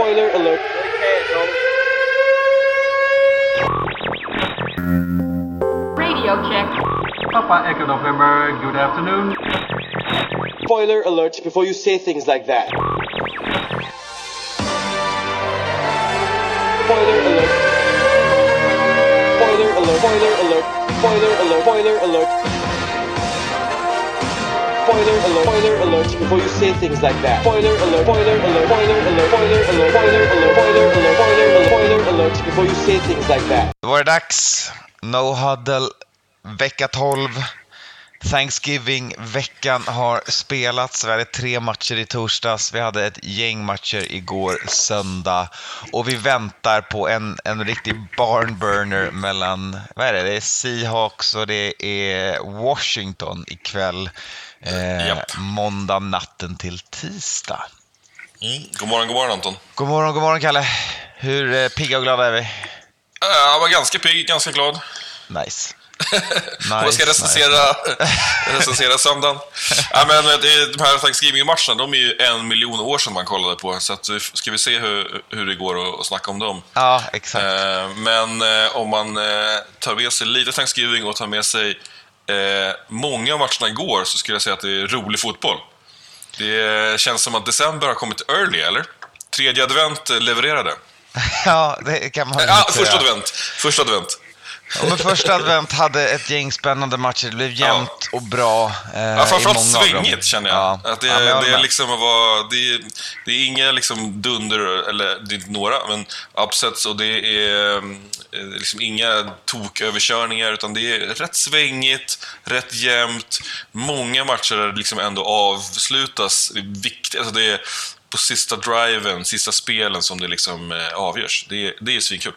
Spoiler alert. Radio check. Papa Echo November, good afternoon. Spoiler alert before you say things like that. Spoiler alert. Spoiler alert. Spoiler alert. Spoiler alert. Spoiler alert. Spoiler alert, spoiler alert before you say things like that. Spoiler alert, spoiler alert, spoiler alert, spoiler alert, spoiler alert, spoiler alert, spoiler alert, spoiler alert before you say things like that. Då var det dags. No huddle, vecka 12. Thanksgiving-veckan har spelats. Vi hade tre matcher i torsdags, vi hade ett gäng matcher igår söndag och vi väntar på en, en riktig barnburner mellan, vad är det, det är Seahawks och det är Washington ikväll. Eh. Måndag natten till tisdag. Mm. God morgon, god morgon Anton. God morgon, god morgon Kalle. Hur eh, pigga och glada är vi? Äh, Jag var ganska pigg, ganska glad. Nice. Ska jag recensera, recensera söndagen? ja, men det, de här Thanksgiving-matcherna, de är ju en miljon år sedan man kollade på. Så att, eh, ska vi se hur, hur det går att- att snacka om dem. Ja, exakt. Eh, Men eh, om man eh, tar med sig lite Thanksgiving och tar med sig eh, många av matcherna igår så skulle jag säga att det är rolig fotboll. Det känns som att december har kommit early, eller? Tredje advent levererade. Ja, det kan man Ja, lugnt första säga. advent. Första advent. Ja, men första advent hade ett gäng spännande matcher. Det blev jämnt och bra. Eh, Ja, framförallt svängigt känner jag. Ja. Att det, Ja, jag är med. liksom att vara, det, är, det är inga liksom dunder, eller det är inte några, men upsets och det är eh, liksom inga toköverkörningar utan det är rätt svängigt, rätt jämnt. Många matcher där liksom ändå avslutas. Det är viktigt, alltså det är på sista driven, sista spelen som det liksom eh, avgörs. Det, är- det är svinkul.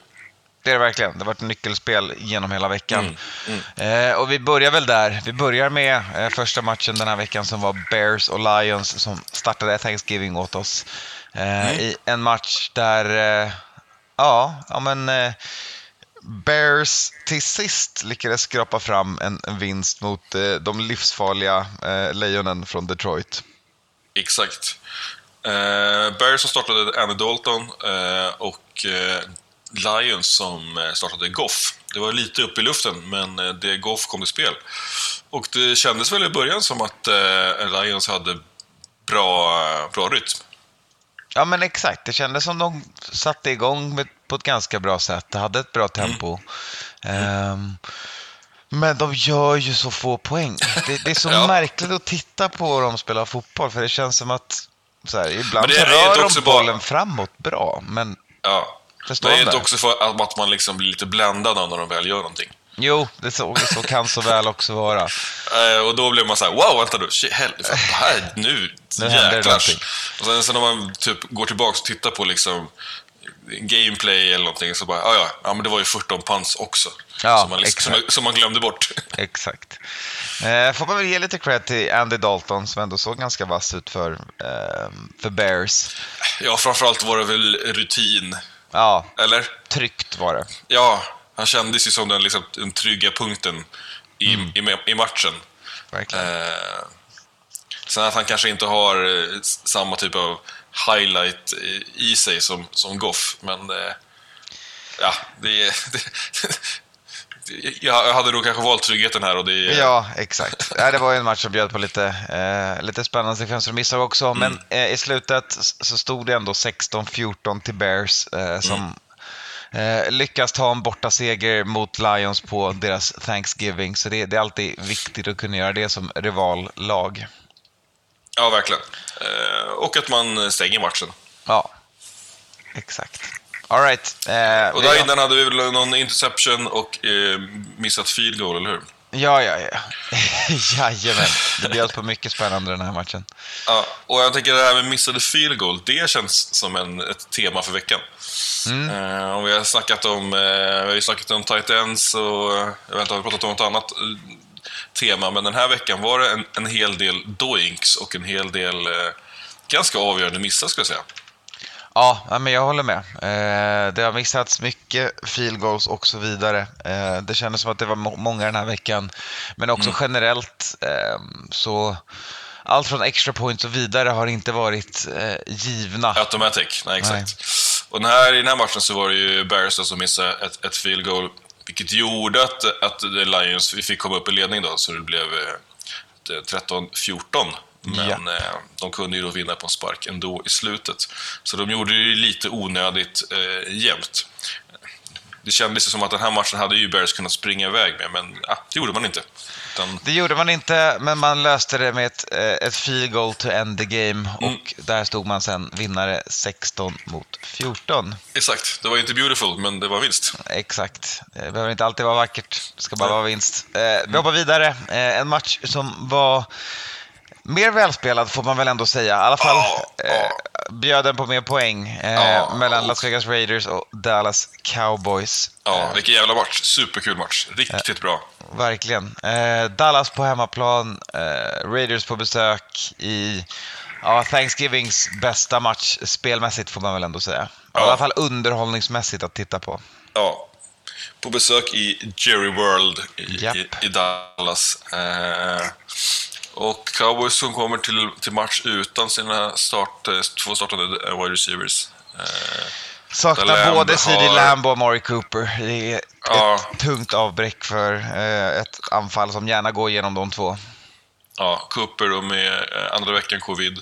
Det är det verkligen. Det har varit nyckelspel genom hela veckan. Mm, Eh, och vi börjar väl där. Vi börjar med eh, första matchen den här veckan som var Bears och Lions som startade Thanksgiving åt oss. Eh, Mm. I en match där, eh, ja, ja men eh, Bears till sist lyckades skrapa fram en, en vinst mot eh, de livsfarliga lejonen från Detroit. Exakt. Eh, Bears som startade Andy Dalton eh, och eh, Lions som eh, startade Goff. Det var lite upp i luften, men eh, det Goff kom till spel. Och det kändes väl i början som att eh, Lions hade bra, bra rytm. Ja men exakt, det kändes som de satte igång med, på ett ganska bra sätt. Det hade ett bra tempo. Ehm, men de gör ju så få poäng. Det, det är så Ja. märkligt att titta på dem spela fotboll, för det känns som att så här, ibland Men det så är rör de också bara- bollen framåt bra, men Ja. Men är det inte det? också för att, man liksom blir lite bländad av när de väl gör någonting? jo, det så, så kan så väl också vara. Eh, och då blev man så här: wow, vänta nu, helvete, det här, nu, Nu det någonting. Och sen, sen när man typ går tillbaka och tittar på liksom gameplay eller någonting så bara, ja, ja, ja men det var ju 14 punts också. Ja, som, man, liksom, som, man- som man glömde bort. Exakt. Eh, får man väl ge lite cred till Andy Dalton som ändå såg ganska vass ut för, eh, för Bears. ja, framförallt var det väl rutin, Ja, eller? tryggt var det. Ja, han kändes ju som den, liksom, den trygga punkten i, Mm. i, i matchen. Verkligen. Eh, sen att han kanske inte har eh, samma typ av highlight i, i sig som, som Goff, men eh, ja, det, det Jag hade nog kanske valt tryggheten här och det Ja, exakt. Nej, det var ju en match som bjöd på lite, eh, lite spännande sekvenser och missar också. Men eh, i slutet så stod det ändå 16-14 till Bears eh, som eh, lyckas ta en borta seger mot Lions på deras Thanksgiving. Så det, det är alltid viktigt att kunna göra det som rivallag. Ja, verkligen. Eh, och att man stänger matchen. Ja, exakt. All right. Eh, Och där innan hade vi väl någon interception och eh, missat field goal, eller hur? Ja, ja, ja. Jajamän. Det bjöd på mycket spännande den här matchen. Ja, och jag tänker det här med missade field goal, det känns som en, ett tema för veckan. Eh, och vi har snackat om, eh, vi har snackat om tight ends och jag vet inte, har vi pratat om något annat eh, tema, men den här veckan var det en, en hel del doinks och en hel del eh, ganska avgörande missar, skulle jag säga. Ja, men jag håller med. Eh, det har missats mycket field goals och så vidare. Eh, det kändes som att det var må- många den här veckan. Men också generellt eh, så allt från extra points och vidare har inte varit givna. Automatic, nej exakt. Och den här, i den här matchen så var det ju Bears som missade ett, ett field goal, vilket gjorde att, att Lions vi fick komma upp i ledning då, så det blev eh, 13-14. Men eh, de kunde ju då vinna på en spark ändå i slutet. Så de gjorde ju lite onödigt eh, jämnt. Det kändes ju som att den här matchen hade ju Bears kunnat springa iväg med, men ah, det gjorde man inte. Utan, Det gjorde man inte, men man löste det med ett, eh, ett field goal to end the game Mm. och där stod man sen vinnare 16 mot 14. exakt, det var ju inte beautiful, men det var vinst. Exakt. Det behöver inte alltid vara vackert, det ska bara Nej. vara vinst. Eh, vi hoppar vidare. Eh, en match som var mer välspelad får man väl ändå säga. I alla fall ja. eh, bjöd den på mer poäng eh, Ja, mellan Las Vegas Raiders och Dallas Cowboys. Ja, vilken jävla match. Superkul match. Riktigt bra. Verkligen. Eh, Dallas på hemmaplan, eh, Raiders på besök i ja, Thanksgivings bästa match spelmässigt får man väl ändå säga. I alla fall underhållningsmässigt att titta på. Ja. På besök i Jerry World i, Japp. i, i Dallas. Eh, och Cowboys som kommer till, till match utan sina start, eh, två startande eh, wide receivers. Eh, Saknar både CD har- Lamb och Amari Cooper. Det är Ja. ett tungt avbräck för eh, ett anfall som gärna går igenom de två. ja, Cooper då med eh, andra veckan covid.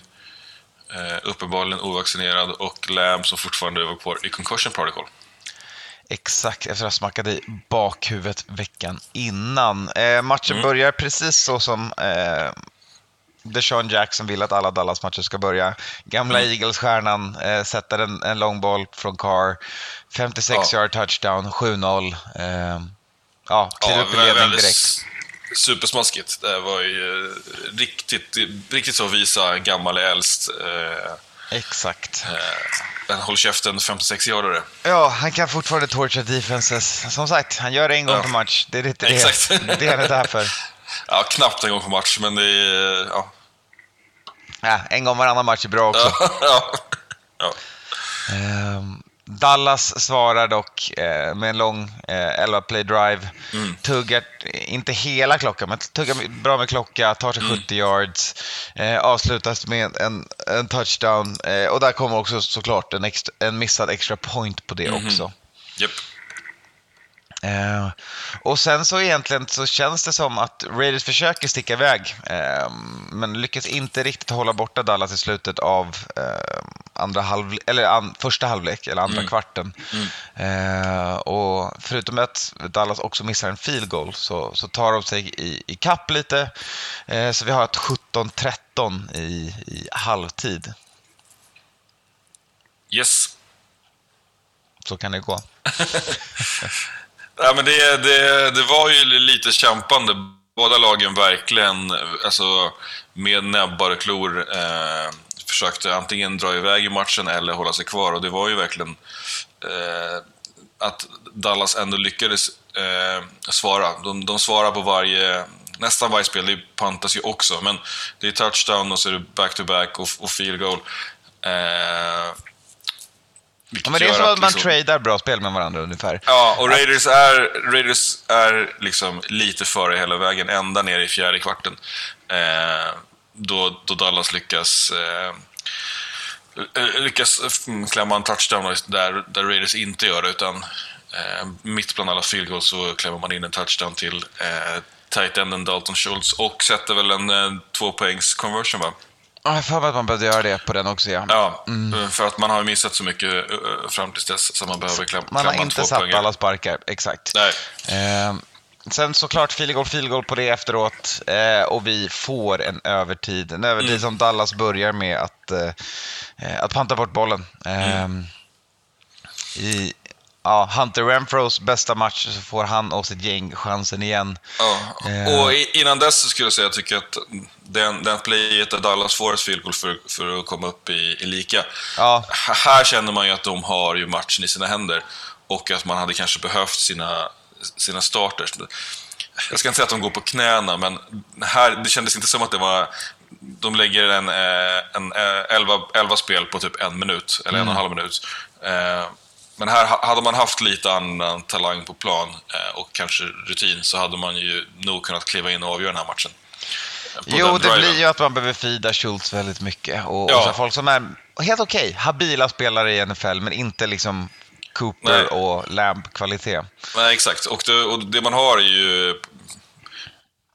Eh, uppenbarligen ovaccinerad och Lamb som fortfarande var kvar i concussion protocol. Exakt, efter att ha smackat i bakhuvudet veckan innan. Eh, matchen Mm. börjar precis så som eh, Deshaun Jackson vill att alla Dallas-matcher ska börja. Gamla Mm. Eagles-stjärnan eh, sätter en, en lång boll från Carr. 56 Ja. yard touchdown, 7-0. Eh, ja, kliver upp i ledning direkt. Supersmaskigt. Det var ju eh, riktigt, riktigt så visa gammal är äldst. Eh, Exakt. eh, håll käften 56-årare. Ja, han kan fortfarande torcha defenses. Som sagt, han gör det en gång Ja. per match. Det är det, Exakt. det är han inte här för. Ja, knappt en gång på match, men det är... Ja. Ja, en gång varannan match är bra också. ja. ja. Ehm, Dallas svarar dock eh, med en lång eh, 11 play drive. Mm. Tuggar, eh, inte hela klockan, men tuggar bra med klocka, tar Mm. sig 70 yards. Eh, avslutas med en, en touchdown. Eh, och där kommer också såklart en, extra, en missad extra point på det Mhm. också. Japp. Eh, och sen så egentligen så känns det som att Raiders försöker sticka iväg. Eh, men lyckas inte riktigt hålla borta Dallas i slutet av eh, andra halv, eller an, första halvlek, eller andra kvarten. Eh, och förutom att Dallas också missar en field goal så, så tar de sig i, i kapp lite. Eh, så vi har ett 17-13 i, i halvtid. Yes. Så kan det gå. Ja, men det, det, det var ju lite kämpande. Båda lagen verkligen, alltså med näbbar och klor, eh, försökte antingen dra iväg i matchen eller hålla sig kvar. Och det var ju verkligen eh, att Dallas ändå lyckades eh, svara. De, de svarar på varje, nästan varje spel. Det pantas ju också, men det är touchdown och så är det back-to-back och, och field goal. Eh, Ja, men det är som att man liksom- tradar bra spel med varandra ungefär. Ja, och Raiders är, Raiders är liksom lite före hela vägen, ända ner i fjärde kvarten. Eh, då, då Dallas lyckas, eh, lyckas mm, klämma en touchdown där, där Raiders inte gör det, utan eh, mitt bland alla field goals så klämmer man in en touchdown till eh, tight enden Dalton Schultz och sätter väl en eh, tvåpoängs conversion va? Ja, Jag har för mig att man behövde göra det på den också, ja. Ja, för att man har missat så mycket eh, fram tills dess så man behöver kläm, Man klämma har inte satt tvåpoängare. alla sparkar, exakt. Nej. Eh, sen såklart field goal på det efteråt. Eh, och vi får en övertid. En övertid Mm. som Dallas börjar med att, eh, eh, att panta bort bollen. Eh, Mm. I ja, Hunter Renfros bästa match så får han och sitt gäng chansen igen. Ja, Eh. och innan dess så skulle jag säga att jag tycker att den, den playet där Dallas får ett field för, för att komma upp i, i lika. Ja. Här känner man ju att de har ju matchen i sina händer och att man hade kanske behövt sina, sina starters. Jag ska inte säga att de går på knäna, men här, det kändes inte som att det var... De lägger en, eh, en eh, 11, 11 spel på typ en minut, eller en och en halv minut. Men här ha- hade man haft lite annan talang på plan eh, och kanske rutin så hade man ju nog kunnat kliva in och avgöra den här matchen. Jo, det blir ju att man behöver fida Schultz väldigt mycket. Och, Ja. och folk som är helt okej, habila spelare i NFL, men inte liksom Cooper Nej. och Lamb-kvalitet. Nej, exakt. Och det, och det man har är ju...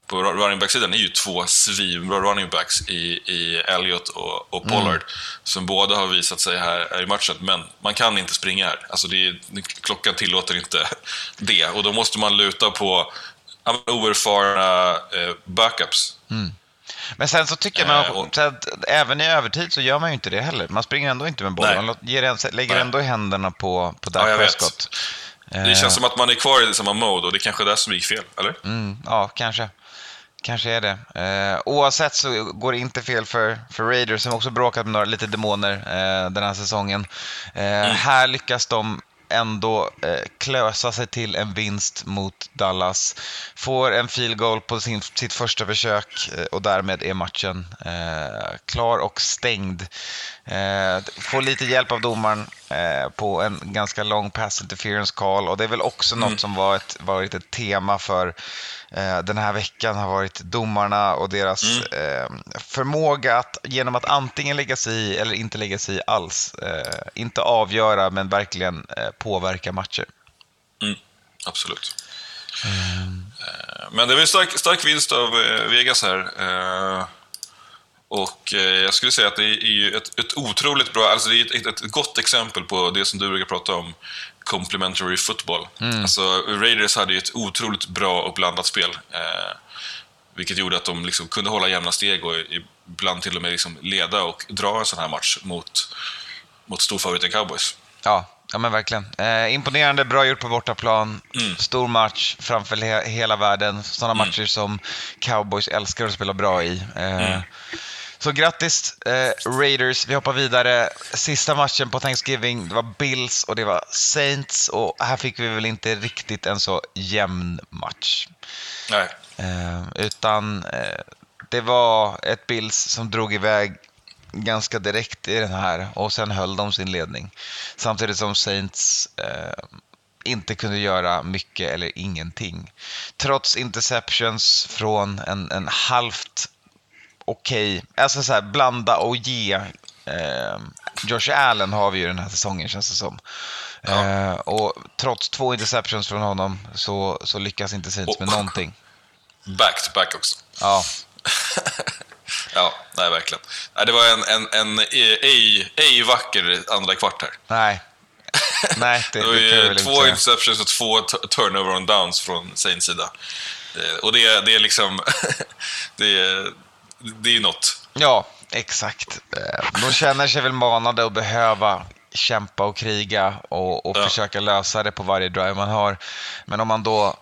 På running back-sidan är ju två svinbra running backs i, i Elliot och, och Pollard. Som båda har visat sig här, i matchen, men man kan inte springa här. Alltså det är, klockan tillåter inte det. Och då måste man luta på oerfarna eh, backups. Men sen så tycker Eh, jag, och- så att även i övertid så gör man ju inte det heller. Man springer ändå inte med bollen. Man ger lägger Nej. ändå händerna på, på Dak Ja. Prescott. Det Eh, känns som att man är kvar i samma mode och det är kanske är det som gick fel, eller? Mm, ja, kanske. Kanske är det. Eh, oavsett så går det inte fel för, för Raiders som också bråkat med några lite demoner eh, den här säsongen. Eh, Här lyckas de ändå eh, klösa sig till en vinst mot Dallas. Får en field goal på sin, sitt första försök eh, och därmed är matchen eh, klar och stängd. Eh, får lite hjälp av domaren eh, på en ganska lång pass interference call och det är väl också något som var ett, varit ett tema för eh, den här veckan har varit domarna och deras eh, förmåga att genom att antingen lägga sig i eller inte lägga sig i alls, inte avgöra men verkligen påverka matcher. Mm, absolut. Eh, Men det var en stark, stark vinst av Vegas här. Och eh, jag skulle säga att det är ett, ett otroligt bra, alltså det är ett, ett gott exempel på det som du brukar prata om, complementary football. Alltså Raiders hade ju ett otroligt bra och blandat spel. Eh, vilket gjorde att de liksom kunde hålla jämna steg och ibland till och med liksom leda och dra en sån här match mot, mot storfavoriten Cowboys. Ja, ja men verkligen. Eh, imponerande, bra gjort på bortaplan. Mm. Stor match framför he- hela världen. Sådana matcher som cowboys älskar att spela bra i. Eh, Mm. Så grattis eh, Raiders. Vi hoppar vidare. Sista matchen på Thanksgiving, det var Bills och det var Saints. Och här fick vi väl inte riktigt en så jämn match. Nej, Eh, utan eh, det var ett Bills som drog iväg ganska direkt i den här och sen höll de sin ledning. Samtidigt som Saints eh, inte kunde göra mycket eller ingenting. Trots interceptions från en, en halvt okej, alltså så här blanda och ge. Eh, Josh Allen har vi ju den här säsongen känns det som. Ja. Eh, och trots två interceptions från honom så, så lyckas inte Saints med Och- någonting. back-to-back också. Ja, Ja, nej verkligen. Det var en, en, en ej, ej, ej vacker andra kvart här. nej. Nej, det, Det det inte två säga. interceptions och två turnover on downs från Saints sida. Och det, det är liksom... det, är, det är ju något. Ja, exakt. Eh, De känner sig väl manade att behöva kämpa och kriga och, och Ja. försöka lösa det på varje drive man har. Men om man då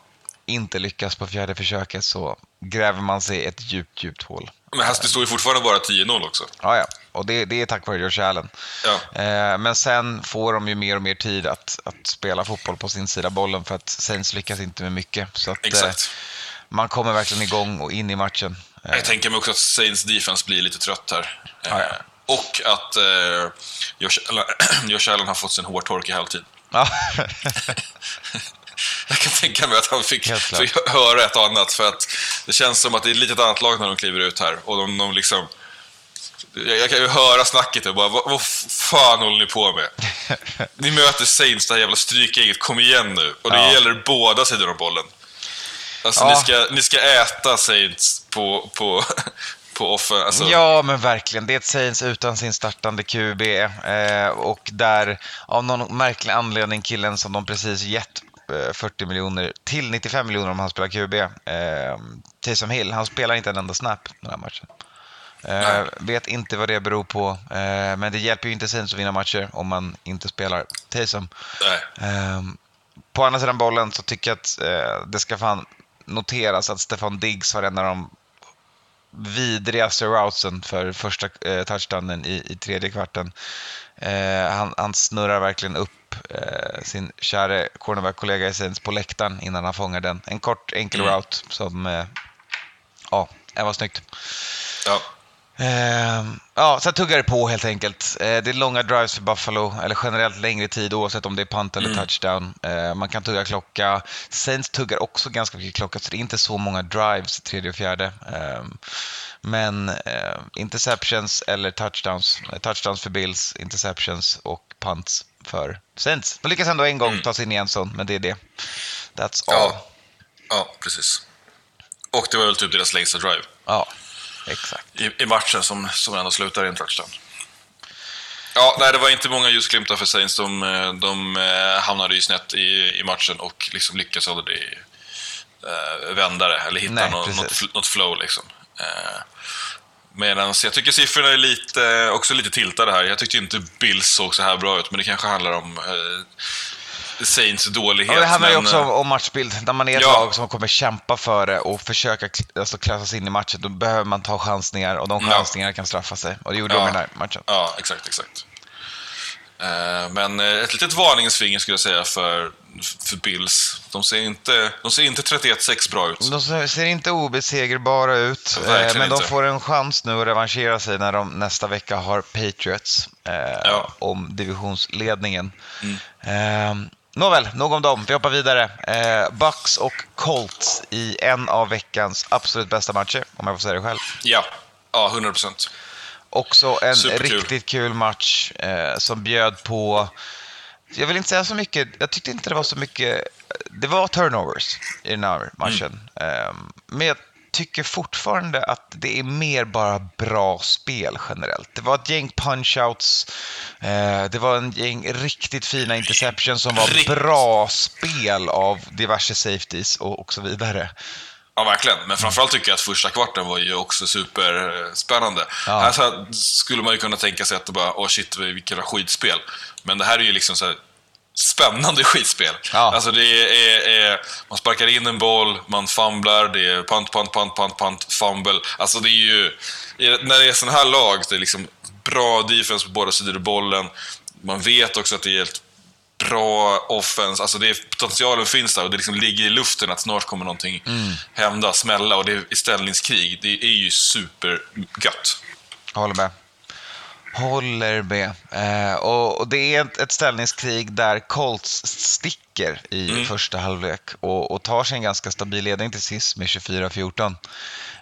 inte lyckas på fjärde försöket så gräver man sig ett djupt, djupt hål. Men här, det står ju fortfarande bara 10-0 också. Ja, ja. Och det, det är tack vare Josh Allen. Ja. Eh, Men sen får de ju mer och mer tid att, att spela fotboll på sin sida bollen för att Saints lyckas inte med mycket. Så att, eh, man kommer verkligen igång och in i matchen. Eh, Jag tänker mig också att Saints defense blir lite trött här. Eh, Ja, ja. Och att eh, Josh, Allen, har fått sin hårtork i halvtid. Ja. Jag kan tänka mig att han fick, fick höra ett annat, för att det känns som att det är ett litet annat lag när de kliver ut här. Och de, de liksom... Jag, jag kan ju höra snacket och bara, vad, vad fan håller ni på med? Ni möter Saints, det här jävla strykgänget, kom igen nu. Och det Ja. gäller båda sidor om bollen. Alltså, Ja. ni, ska, ni ska äta Saints på, på, på offen. Alltså, Ja, men verkligen. Det är ett Saints utan sin startande QB. Eh, och där, av någon märklig anledning, killen som de precis gett eh, 40 miljoner till 95 miljoner om han spelar QB, eh, Taysom Hill, han spelar inte en enda snap den här matchen. Eh, vet inte vad det beror på, eh, men det hjälper ju inte Saints att vinna matcher om man inte spelar Taysom. Ehm, på andra sidan bollen så tycker jag att eh, det ska fan noteras att Stefan Diggs har en av de vidrigaste routsen för första eh, touchdownen i, i tredje kvarten. Eh, han, han snurrar verkligen upp eh, sin käre cornerback-kollega Saints på läktaren innan han fångar den. En kort enkel Mm. route som, eh, ja, det var snyggt. Ja. Ehm, ja, sen tuggar det på helt enkelt. Eh, det är långa drives för Buffalo, eller generellt längre tid oavsett om det är punt eller touchdown. Eh, man kan tugga klocka. Saints tuggar också ganska mycket klocka, så det är inte så många drives tredje och fjärde. Ehm, men eh, interceptions eller touchdowns. Touchdowns för Bills, interceptions och punts för Saints. De lyckas ändå en gång ta sig in i en sån, men det är det. That's all. Ja. Ja, precis. Och det var väl typ deras längsta drive Ja, exakt. i, i matchen som, som ändå slutar i en touchdown. Ja, nej, det var inte många ljusglimtar för Saints. De, de eh, hamnade ju snett i, i matchen och liksom lyckades aldrig eh, vända det eller hitta Nej, något, något, något flow. Liksom. Eh, Medan jag tycker siffrorna är lite, också lite tiltade här. Jag tyckte inte Bills såg så här bra ut, men det kanske handlar om eh, Saints dålighet. Ja, det handlar ju men, också eh, om, om matchbild. När man är ett Ja. lag som kommer kämpa för det och försöka alltså, sig in i matchen, då behöver man ta chansningar och de Ja. chansningarna kan straffa sig. Och det gjorde Ja. de i den här matchen. Ja, exakt, exakt. Eh, Men eh, ett litet varningens finger skulle jag säga för, för Bills. De ser inte, de ser inte 31-6 bra ut. De ser- ser inte obesegerbara ut, Verkligen men de inte. får en chans nu att revanschera sig när de nästa vecka har Patriots Ja. Mm. om divisionsledningen. Eh, nåväl, nog om dem. Vi hoppar vidare. Eh, Bucks och Colts i en av veckans absolut bästa matcher, om jag får säga det själv. Ja, ja 100 procent. Också en Superkul. riktigt kul match eh, som bjöd på, jag vill inte säga så mycket, jag tyckte inte det var så mycket, det var turnovers i den här matchen. Eh, men jag tycker fortfarande att det är mer bara bra spel generellt. Det var ett gäng punch-outs, eh, det var en gäng riktigt fina interceptions som var Rikt- bra spel av diverse safeties och, och så vidare. Ja, verkligen. Men framförallt tycker jag att första kvarten var ju också superspännande. Ja. Här skulle man ju kunna tänka sig att det bara, åh shit, vilket skitspel. Men det här är ju liksom så här spännande skitspel. Ja. Alltså det är, är, man sparkar in en boll, man fumblar, det är punt, punt, punt, punt, punt, fumble. Alltså det är ju, när det är sån här lag, det är liksom bra defense på båda sidor av bollen. Man vet också att det är helt bra offense. Alltså det är, potentialen finns där och det liksom ligger i luften att snart kommer någonting hända, smälla och det är ställningskrig. Det är ju supergött. Håller med. Håller med. Eh, och, och det är ett, ett ställningskrig där Colts sticker i första halvlek och, och tar sig en ganska stabil ledning till sist med 24-14.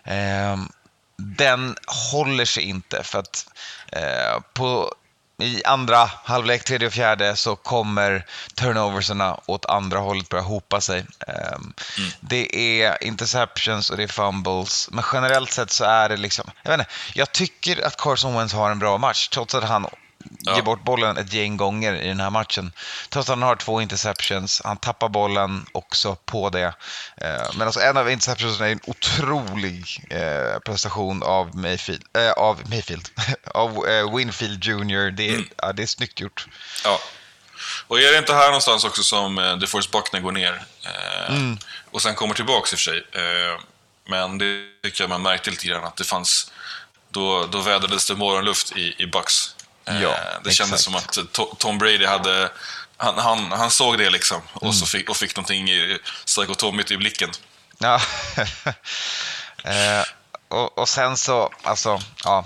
Eh, den håller sig inte för att eh, på i andra halvlek, tredje och fjärde så kommer turnoverserna åt andra hållet börja hopa sig. Ehm, Det är interceptions och det är fumbles, men generellt sett så är det liksom, jag vet inte, jag tycker att Carson Wentz har en bra match, trots att han Ja. ger bort bollen ett gäng gånger i den här matchen. Trots att han har två interceptions, han tappar bollen också på det. Eh, Men alltså en av interceptionsen är en otrolig eh, prestation av Mayfield, äh, av, Mayfield av Winfield Jr. Det är, ja, det är snyggt gjort. Ja. Och är det inte här någonstans också som DeForest Buckner går ner? Eh, Och sen kommer tillbaks i och för sig. Men det tycker jag man märkte lite grann att det fanns... Då, då vädrades det morgonluft i, i Bucks. Eh, Ja, det kändes exakt. som att To- Tom Brady hade... Han, han, han såg det liksom och, så fick, och fick någonting i- psykotomigt i blicken. Ja. eh, och, och sen så, alltså, ja.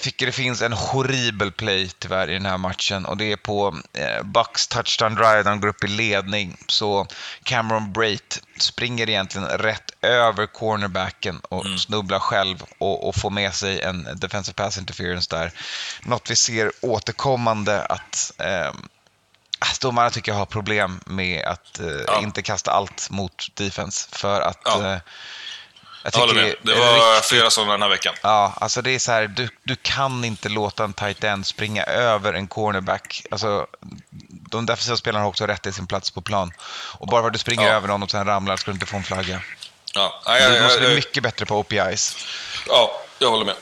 Tycker det finns en horribel play tyvärr i den här matchen och det är på eh, Bucks touchdown drive de går upp i ledning. Så Cameron Brait springer egentligen rätt över cornerbacken och snubblar själv och, och får med sig en defensive pass interference där. Något vi ser återkommande att Alltså, domarna tycker jag har problem med att eh, Ja. inte kasta allt mot defense. För att... Ja. Eh, jag Jag håller med. Det var riktigt- flera sådana den här veckan. Ja, alltså det är så här, du, du kan inte låta en tight end springa över en cornerback. Alltså, de defensiva spelarna har också rätt till sin plats på plan. Och bara för att du springer Ja. över någon och sen ramlar ska du inte få en flagga. Ja, Du måste bli mycket bättre på OPIs. ja, jag håller med.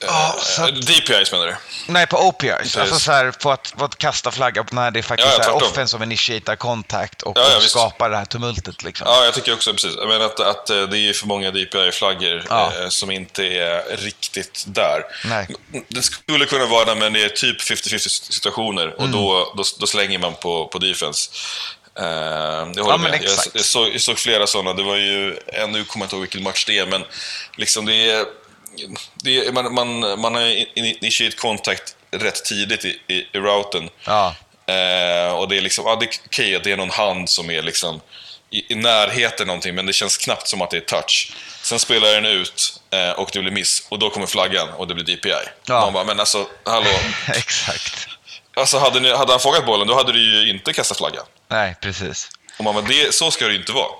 Eh, så att- DPIs menar du? Nej, på OPIs. Precis. Alltså så här, på att, på att kasta flagga när det är faktiskt Ja, ja, offense som initierar kontakt och, Ja, ja, och skapar det här tumultet. Liksom. Ja, jag tycker också precis. Menar att, att eh, det är för många DPI-flaggor Ja. eh, som inte är riktigt där. Nej. Det skulle kunna vara där, men det är typ 50-50 situationer och Mm. då, då, då slänger man på, på defense. Eh, jag håller Ja, men med. Jag, jag, såg, jag såg flera sådana. Det var ju, ännu kommer jag inte ihåg vilken match det är, men liksom det är det, man, man, man har initierat kontakt rätt tidigt i, i, i routen. Ja. Eh, och det är liksom, ja, det är okej att det är någon hand som är liksom i, i närheten någonting, men det känns knappt som att det är touch. Sen spelar den ut eh, och det blir miss, och då kommer flaggan och det blir DPI. Ja. Man bara, men alltså, hallå. Exakt. Alltså hade, ni, hade han fångat bollen, då hade du ju inte kastat flaggan. Nej, precis. Och man bara, det, så ska det ju inte vara.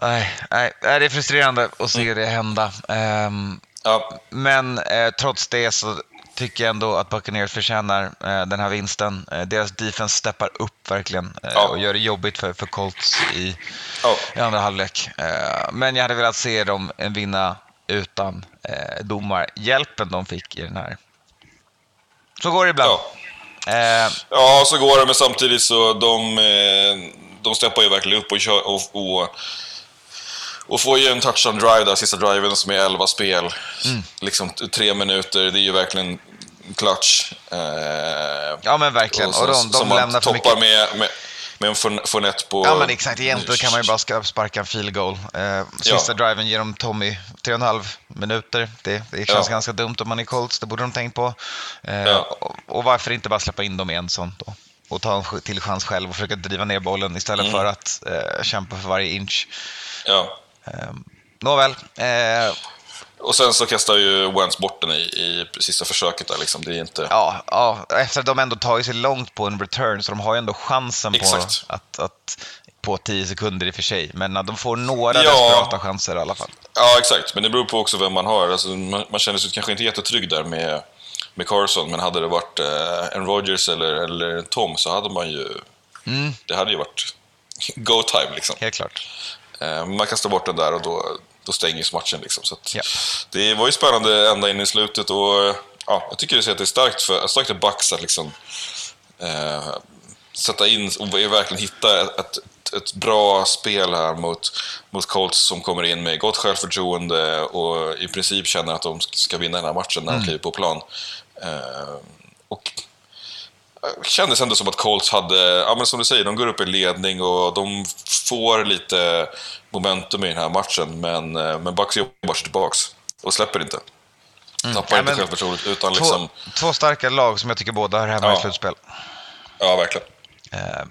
Nej, nej, det är frustrerande att se det hända. Ehm, Ja, men eh, trots det så tycker jag ändå att Buccaneers förtjänar eh, den här vinsten. Eh, deras defense steppar upp verkligen eh, Ja. och gör det jobbigt för, för Colts i, ja. i andra halvlek. Eh, men jag hade velat se dem eh, vinna utan eh, domarhjälpen de fick i den här. Så går det ibland. ja. Ja, så går det, men samtidigt så de, de steppar ju verkligen upp och, kör, och, och, och får ju en touchdown drive där, sista driven som är 11 spel. Liksom t- tre minuter, det är ju verkligen clutch. Eh, ja men verkligen. Och, så- de, de som man lämnar för toppar mycket. med, med, med en Fournette på... Ja men exakt, egentligen kan man ju bara sparka en field goal. Eh, sista driven ger de Tommy 3,5 minuter. Det, det känns Ja. ganska dumt om man är Colts, det borde de tänkt på. Eh, Ja. och, och varför inte bara släppa in dem i en sån då? Och ta en till chans själv och försöka driva ner bollen istället Mm. för att eh, kämpa för varje inch. Ja. Eh, nåväl, eh, Och sen så kastar ju Wentz bort den i, i sista försöket där liksom. Det är inte... ja, ja, efter att de ändå tagit sig långt på en return så de har ju ändå chansen på att, att på 10 sekunder i och för sig. Men de får några Ja. desperata chanser i alla fall. Ja, exakt. Men det beror på också vem man har. Alltså, man, man känner sig kanske inte jättetrygg där med, med Carson, men hade det varit eh, en Rogers eller, eller en Tom så hade man ju... Mm. Det hade ju varit go time liksom. Helt klart. Eh, man kastar bort den där och då, då stängs matchen. Liksom. Så Ja. Det var ju spännande ända in i slutet och eh, ja, jag tycker att det är starkt för, starkt för Bucks att liksom, eh, sätta in och verkligen hitta ett, ett, bra spel här mot, mot Colts som kommer in med gott självförtroende och i princip känner att de ska vinna den här matchen när de kliver på plan. Eh, och kändes ändå som att Colts hade, ja men som du säger, de går upp i ledning och de får lite momentum i den här matchen. Men, eh, men Bucks jobbar sig tillbaks och släpper inte. Tappar Ja, inte självförtroendet utan Två, liksom, två starka lag som jag tycker båda hör hemma Ja. i slutspel. ja verkligen. Eh,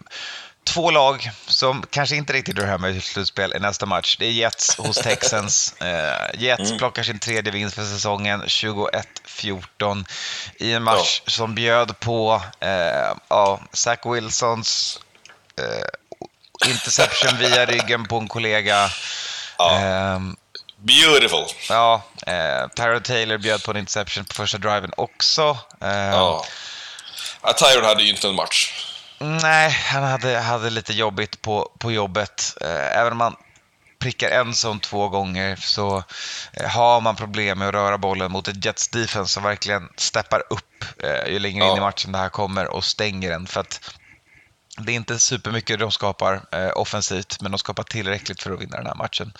två lag som kanske inte riktigt hör hemma i slutspel i nästa match. Det är Jets hos Texans. Eh, Jets Mm. plockar sin tredje vinst för säsongen, 21-14, i en match som bjöd på eh, ja, Zach Wilsons eh, interception via ryggen på en kollega. Ja. Ehm, Beautiful! Ja, eh, Tyrod Taylor bjöd på en interception på första driven också. Eh, Ja. Ja, Tyron hade ju inte en match. Nej, han hade, hade lite jobbigt på, på jobbet. Eh, även om man prickar en sån två gånger så eh, har man problem med att röra bollen mot ett Jets defense som verkligen steppar upp eh, ju längre in Ja. i matchen det här kommer och stänger den. För att det är inte supermycket de skapar offensivt, men de skapar tillräckligt för att vinna den här matchen.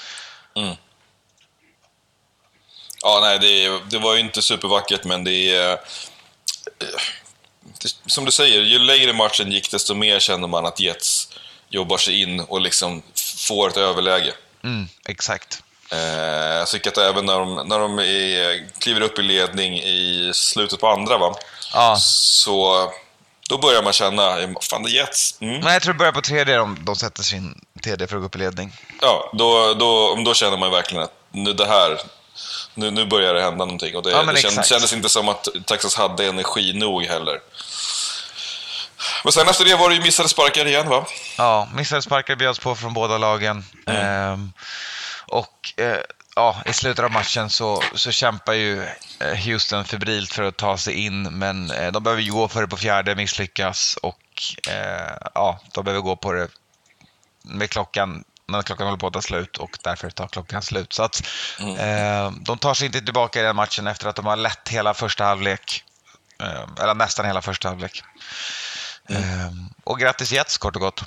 Ja, nej, det, det var ju inte supervackert, men det är... eh, som du säger, ju längre matchen gick, desto mer känner man att Jets jobbar sig in och liksom får ett överläge. Mm, exakt. Eh, jag tycker att även när de, när de är, kliver upp i ledning i slutet på andra, va? Ja. så då börjar man känna, fan det är Jets. Mm. Men jag tror det börjar på tredje de, de sätter sin TD för att gå upp i ledning. Ja, då, då, då känner man verkligen att nu det här, nu, nu börjar det hända någonting. Och det, Ja, det kändes, exakt. kändes inte som att Texas hade energi nog heller. Men sen efter det var det ju missade sparkar igen va? Ja, missade sparkar bjöds på från båda lagen. Ehm, och eh, ja, i slutet av matchen så, så kämpar ju eh, Houston febrilt för att ta sig in, men eh, de behöver ju gå för det på fjärde, misslyckas och eh, ja, de behöver gå på det med klockan när klockan håller på att ta slut och därför tar klockan slut. Så att eh, de tar sig inte tillbaka i den matchen efter att de har lett hela första halvlek. Eh, eller nästan hela första halvlek. Eh, och grattis Jets kort och gott.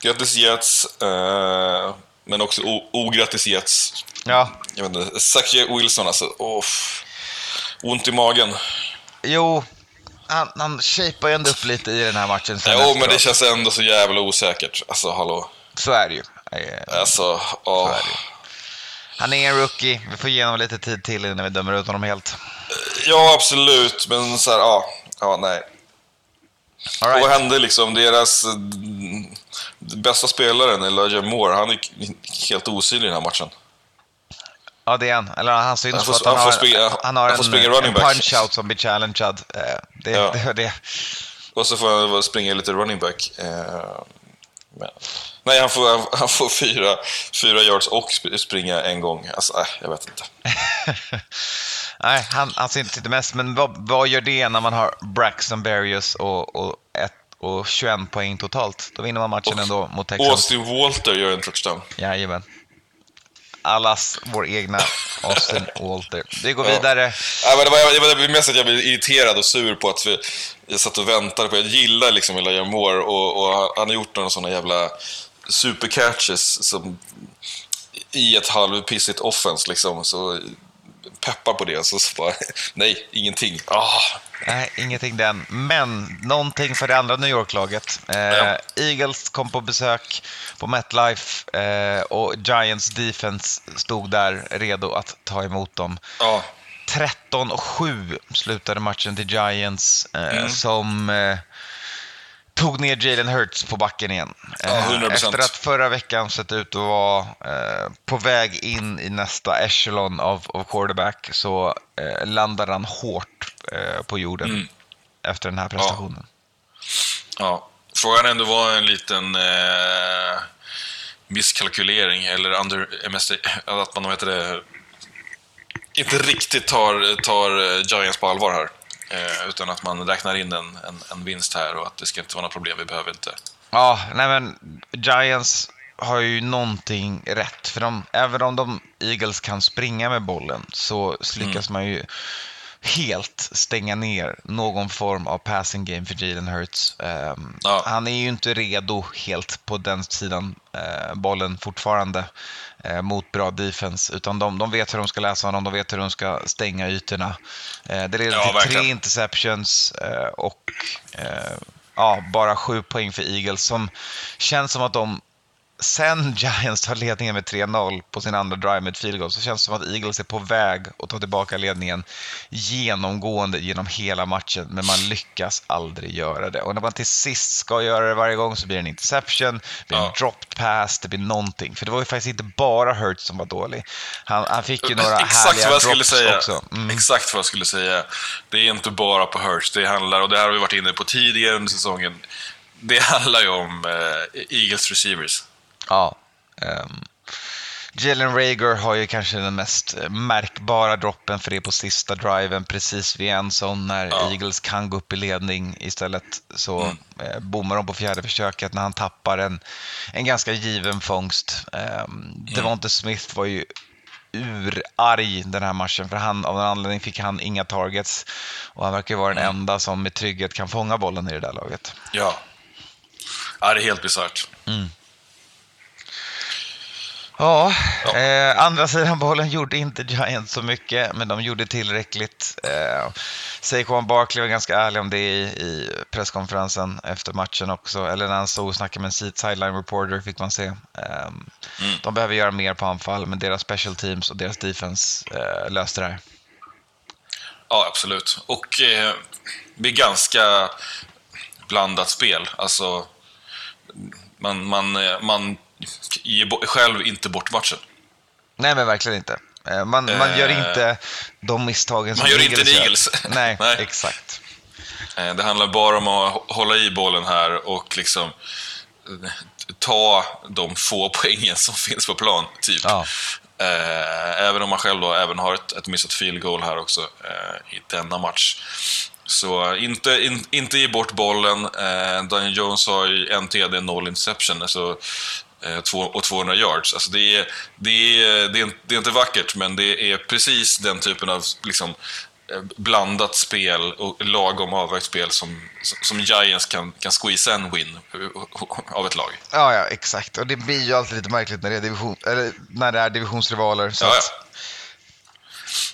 Grattis Jets, eh, men också ograttis Jets. Ja, Jag vet inte, Zacchaeus Wilson alltså, åh. ont i magen. Jo, han, han shapar ju ändå upp lite i den här matchen. Jo, men det känns ändå så jävla osäkert. Alltså, hallå. Så är det ju. Eh, Alltså, Så åh. är ju. Han är en rookie. Vi får ge honom lite tid till innan vi dömer ut honom helt. Ja, absolut, men så här, ja, ja nej. All Och vad right. hände liksom? Deras mm, bästa spelaren, Elijah Moore, han är helt osynlig i den här matchen. Ja, det är han. Eller han syns Han för får- att han, han har, springa- han har han en, en punch-out som blir challengead. Eh, Det, Ja. det, det. Och så får han springa lite running back. Eh, men. Nej, han får, han, får fyra, fyra yards och sp- springa en gång. Alltså, äh, jag vet inte. Nej, han, han syns inte mest. Men vad, vad gör det när man har Braxton Berrios och, och, ett, och 21 poäng totalt? Då vinner man matchen ändå mot Texans. Austin Walter gör en touchdown. Jajamän. Allas vår egna Austin Walter. Vi går Ja. vidare. Ja, men det, var, det var mest att jag blev irriterad och sur på att vi, jag satt och väntade på... Jag gillar liksom Elijah Moore och, och han har gjort några sådana jävla supercatches som i ett halvpissigt offense liksom. Så peppar på det. Så, så bara, nej, ingenting. Ah, Nej, ingenting den. Men någonting för det andra New York-laget. Eh, Ja. Eagles kom på besök på MetLife eh, och Giants defense stod där redo att ta emot dem. ja, 13-7 slutade matchen till Giants eh, Mm. som eh, tog ner Jalen Hurts på backen igen. Ja, Eh, 100%. Efter att förra veckan sett ut att vara eh, på väg in i nästa echelon av, av quarterback så eh, landade han hårt på jorden Mm. efter den här prestationen. ja. Frågan ändå var en liten eh, misskalkylering eller under MSD, att man heter det, inte riktigt tar, tar Giants på allvar här. Eh, utan att man räknar in en, en, en vinst här och att det ska inte vara några problem, vi behöver inte. Ja, nej men Giants har ju någonting rätt. För de, även om de Eagles kan springa med bollen så lyckas Mm. man ju helt stänga ner någon form av passing game för Jalen Hurts. Ehm, Ja. Han är ju inte redo helt på den sidan eh, bollen fortfarande eh, mot bra defense. Utan de, de vet hur de ska läsa honom, de vet hur de ska stänga ytorna. Eh, det leder Ja, till verkligen. tre interceptions eh, och eh, ja, bara sju poäng för Eagles som känns som att de sen Giants tar ledningen med 3-0 på sin andra drive med ett field goal så känns det som att Eagles är på väg att ta tillbaka ledningen genomgående genom hela matchen men man lyckas aldrig göra det. Och när man till sist ska göra det varje gång så blir det en interception, det blir en Ja. dropped pass, det blir någonting. För det var ju faktiskt inte bara Hurts som var dålig. Han, han fick ju några Exakt härliga vad jag skulle drops säga. också. Mm. Exakt vad jag skulle säga. Det är inte bara på Hurts. Det handlar, och det här har vi varit inne på tidigare under säsongen. Det handlar ju om eh, Eagles receivers. Ja. Um, Jalen Rager har ju kanske den mest eh, märkbara droppen för det på sista driven precis vid en sån när Ja. Eagles kan gå upp i ledning istället så Mm. eh, bommar de på fjärde försöket när han tappar en, en ganska given fångst. Um, Devonte Smith var ju urarg den här matchen för han, av någon anledning fick han inga targets och han verkar vara den enda som med trygghet kan fånga bollen i det där laget. Ja. Ja, det är helt bisarrt. Ja, Eh, andra sidan bollen gjorde inte Giants så mycket, men de gjorde tillräckligt. Eh, Saquon Barkley var ganska ärlig om det i, i presskonferensen efter matchen också, eller när han stod och snackade med en sideline reporter fick man se. Eh, De behöver göra mer på anfall, men deras special teams och deras defense eh, löste det här. Ja, absolut. Och eh, det är ganska blandat spel. Alltså, man, man, eh, man ger bo- själv inte bort matchen. Nej, men verkligen inte. Eh, man, man gör Eh, inte de misstagen som man gör inte en gör. Eagles. Nej, Nej. exakt. Eh, Det handlar bara om att hå- hålla i bollen här och liksom eh, ta de få poängen som finns på plan, typ. Ja. Även om man själv då även har ett, ett missat field goal här också i denna match. Så inte, in, inte ge bort bollen. Eh, Daniel Jones har ju en TD, noll interception, alltså, och 200 yards. Alltså det, är, det, är, det, är, inte- det är inte vackert, men det är precis den typen av liksom, eh, blandat spel och lagom avvägt spel som, som, som Giants kan, kan squeeza en win av ett lag. Ja, ja, exakt. Och det blir ju alltid lite märkligt när det är, division, eller när det är divisionsrivaler. Så Ja, ja.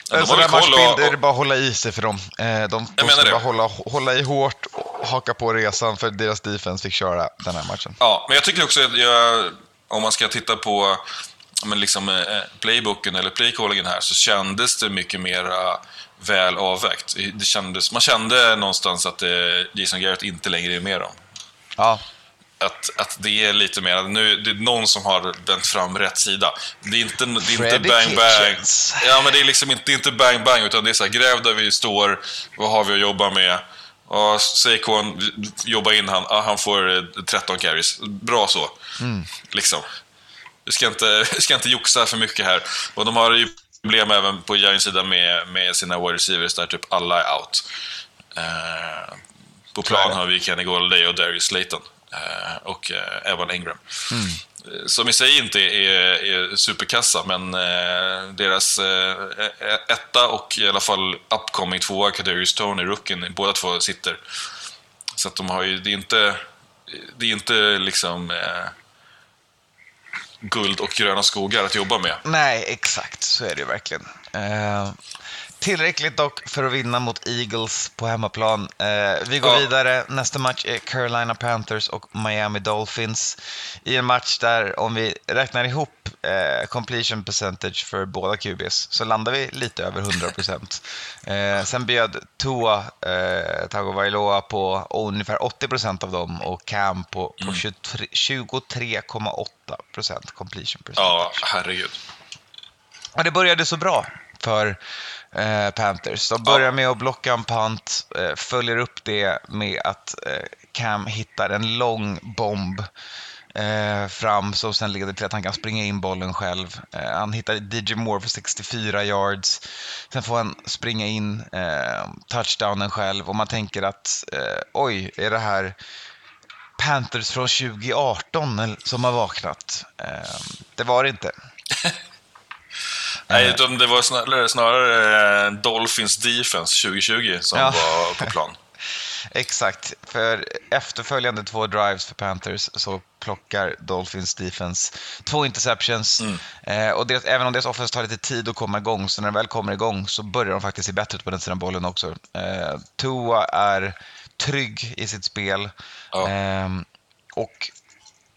Att, Ja, en de sån har där väl koll matchbild och- bara att hålla i sig för dem. Eh, De, de menar ska det. bara hålla, hålla i hårt och haka på resan för deras defense fick köra den här matchen. Ja, men jag tycker också att jag, om man ska titta på men liksom, eh, playbooken eller playcallingen här så kändes det mycket mer väl avvägt. Det kändes, man kände någonstans att eh, Jason Garrett inte längre är med dem. Ja, Att, att det är lite mer, nu det är någon som har vänt fram rätt sida. Det är inte, det är inte bang bang. Ja, men det är liksom inte, det är inte bang bang, utan det är så här, gräv där vi står, vad har vi att jobba med? Ja, Saquon, jobba in han, ja, han får eh, 13 carries. Bra så. Liksom. Vi ska, inte, vi ska inte joxa för mycket här. Och de har ju problem även på Giants sida med, med sina wide receivers där typ alla är out. Eh, på plan har vi Kenny Golladay och Darius Slayton. Eh, och eh, Evan Ingram. Eh, Som i sig inte är, är superkassa, men deras etta och i alla fall upcoming tvåa, Kadarius Tony, rookien, båda två sitter. Så att de har ju, det är inte, det är inte liksom eh, guld och gröna skogar att jobba med. nej, exakt. Så är det ju verkligen. Eh, tillräckligt dock för att vinna mot Eagles på hemmaplan. Eh, vi går Ja. vidare. Nästa match är Carolina Panthers och Miami Dolphins. I en match där, om vi räknar ihop eh, completion percentage för båda QBs, så landar vi lite över 100 procent. Eh, sen bjöd Tua eh, Tagovailoa på ungefär 80 procent av dem och Cam på, på 23 23,8 procent completion percentage. Ja, herregud. Och det började så bra för eh, Panthers. De börjar med att blocka en punt, eh, följer upp det med att eh, Cam hittar en lång bomb eh, fram som sen leder till att han kan springa in bollen själv. Eh, han hittar DJ Moore för 64 yards. Sen får han springa in eh, touchdownen själv och man tänker att oj, är det här Panthers från 2018 som har vaknat? Det var det inte. Nej, utan det var snarare, snarare eh, Dolphins Defense 2020 som Ja. var på plan. Exakt, för efterföljande två drives för Panthers så plockar Dolphins defense två interceptions. Eh, och deras, även om deras offense tar lite tid att komma igång, så när de väl kommer igång så börjar de faktiskt se bättre ut på den sidan bollen också. Eh, Tua är trygg i sitt spel. Ja. Ehm, och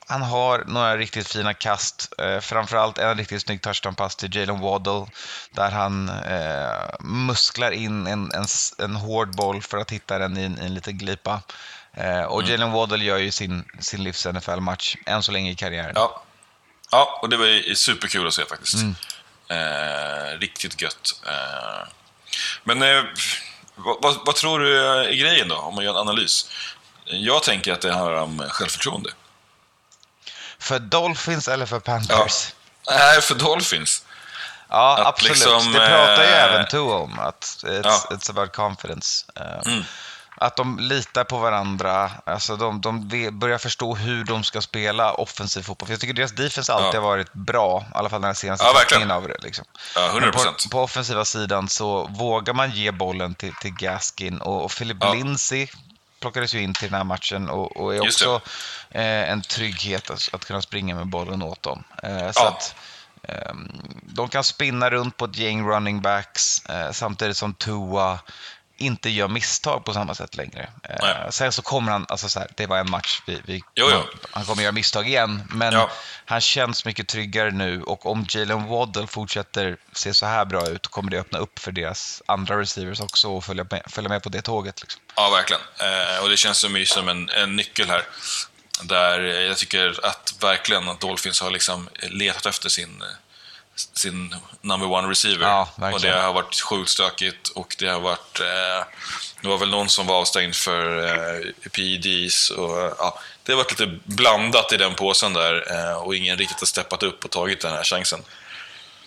han har några riktigt fina kast. Eh, framförallt en riktigt snygg touchdown-pass till Jalen Waddle där han eh, musklar in en, en, en hård boll för att hitta den i en, i en liten glipa. Eh, och Jalen Waddle gör ju sin, sin livs NFL-match än så länge i karriären. Ja. ja, och det var ju superkul att se faktiskt. Eh, riktigt gött. Eh, men eh, vad, vad, vad tror du är grejen då, om man gör en analys? Jag tänker att det handlar om självförtroende. För Dolphins eller för Panthers? Nej, för Dolphins. Ja, Att absolut. liksom, det pratar ju eh, även Tua om, att it's, Ja. it's about confidence. Eh, Mm. Att de litar på varandra, alltså de, de börjar förstå hur de ska spela offensiv fotboll. För jag tycker deras defense alltid Ja. har varit bra, i alla fall den senaste Ja, verkligen. av det. Liksom. Ja, 100 Men på, procent. på offensiva sidan så vågar man ge bollen till, till Gaskin och, och Philip Ja. Lindsay plockades ju in till den här matchen och, och är Just också eh, en trygghet att, att kunna springa med bollen åt dem. Eh, så Ja. att, ehm, de kan spinna runt på ett gäng running backs eh, samtidigt som Tua inte gör misstag på samma sätt längre. Eh, Nej. sen så kommer han, alltså så här, det var en match, vi, vi, Jo, jo. han kommer göra misstag igen, men Ja. han känns mycket tryggare nu och om Jalen Waddle fortsätter se så här bra ut kommer det öppna upp för deras andra receivers också och följa med, följa med på det tåget. Liksom. Ja, verkligen. Eh, och det känns som, som en, en nyckel här. Där eh, jag tycker att verkligen att Dolphins har liksom letat efter sin, eh, sin number one receiver. Ja, och det har varit sjukt stökigt och det har varit... Eh, det var väl någon som var avstängd för eh, PEDs och eh, ja, det har varit lite blandat i den påsen där eh, och ingen riktigt har steppat upp och tagit den här chansen.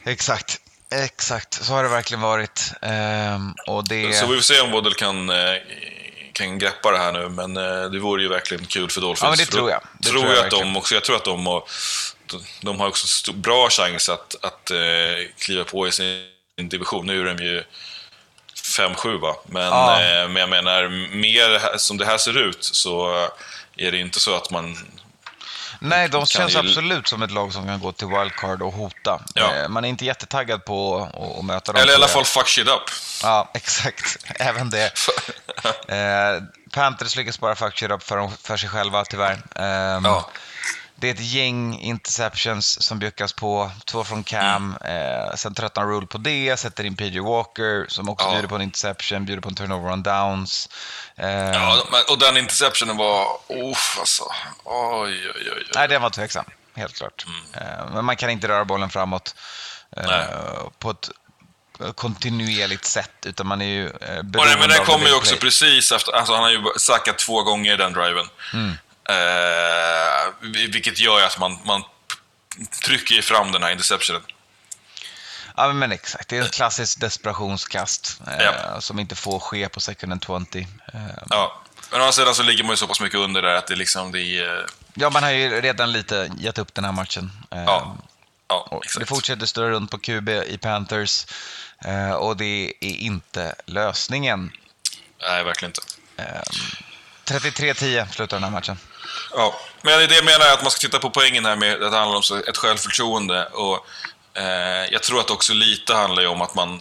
Exakt, exakt. Så har det verkligen varit. Ehm, och det... Så vi får se om Waddle kan, eh, kan greppa det här nu, men eh, det vore ju verkligen kul för Dolphins. Ja, men det tror jag. Det tror tror jag jag att de också, jag tror att de har, de har också st- bra chans att, att eh, kliva på i sin division. Nu är de ju 5-7 va? Men, Ja. eh, men jag menar, mer som det här ser ut så är det inte så att man... Nej, de känns ju- absolut som ett lag som kan gå till wildcard och hota. Ja. Eh, Man är inte jättetaggad på att, att möta dem. Eller i alla fall fuck shit up. Ja, exakt. Även det. Eh, Panthers lyckas bara fuck shit up för, för sig själva, tyvärr. Ehm, Ja. Det är ett gäng interceptions som bjuckas på. Två från Cam, eh, sen tröttnar Rule på det, sätter in PJ Walker som också Ja. bjuder på en interception, bjuder på en turnover on downs. Eh, Ja, och den interceptionen var... Uff, alltså. Oj, oj, oj. oj. Nej, den var tveksam, helt klart. Eh, men man kan inte röra bollen framåt eh, på ett kontinuerligt sätt, utan man är ju eh, Och nej, beroende men den kommer ju också play. precis efter... Alltså, han har ju sackat två gånger i den driven. Mm. Eh, vilket gör att man, man trycker fram den här interceptionen. Ja, men exakt. Det är ett klassiskt desperationskast eh, Ja. som inte får ske på second and 20. Eh, Ja. Men å andra sidan så ligger man ju så pass mycket under där att det liksom... Det är, ja, man har ju redan lite gett upp den här matchen. Eh, ja, ja exakt. det fortsätter snurra runt på QB i Panthers eh, och det är inte lösningen. Nej, verkligen inte. 33-10 slutar den här matchen. Ja, men det är jag menar, att man ska titta på poängen här med att det handlar om ett självförtroende. Och, eh, jag tror att också lite handlar ju om att man,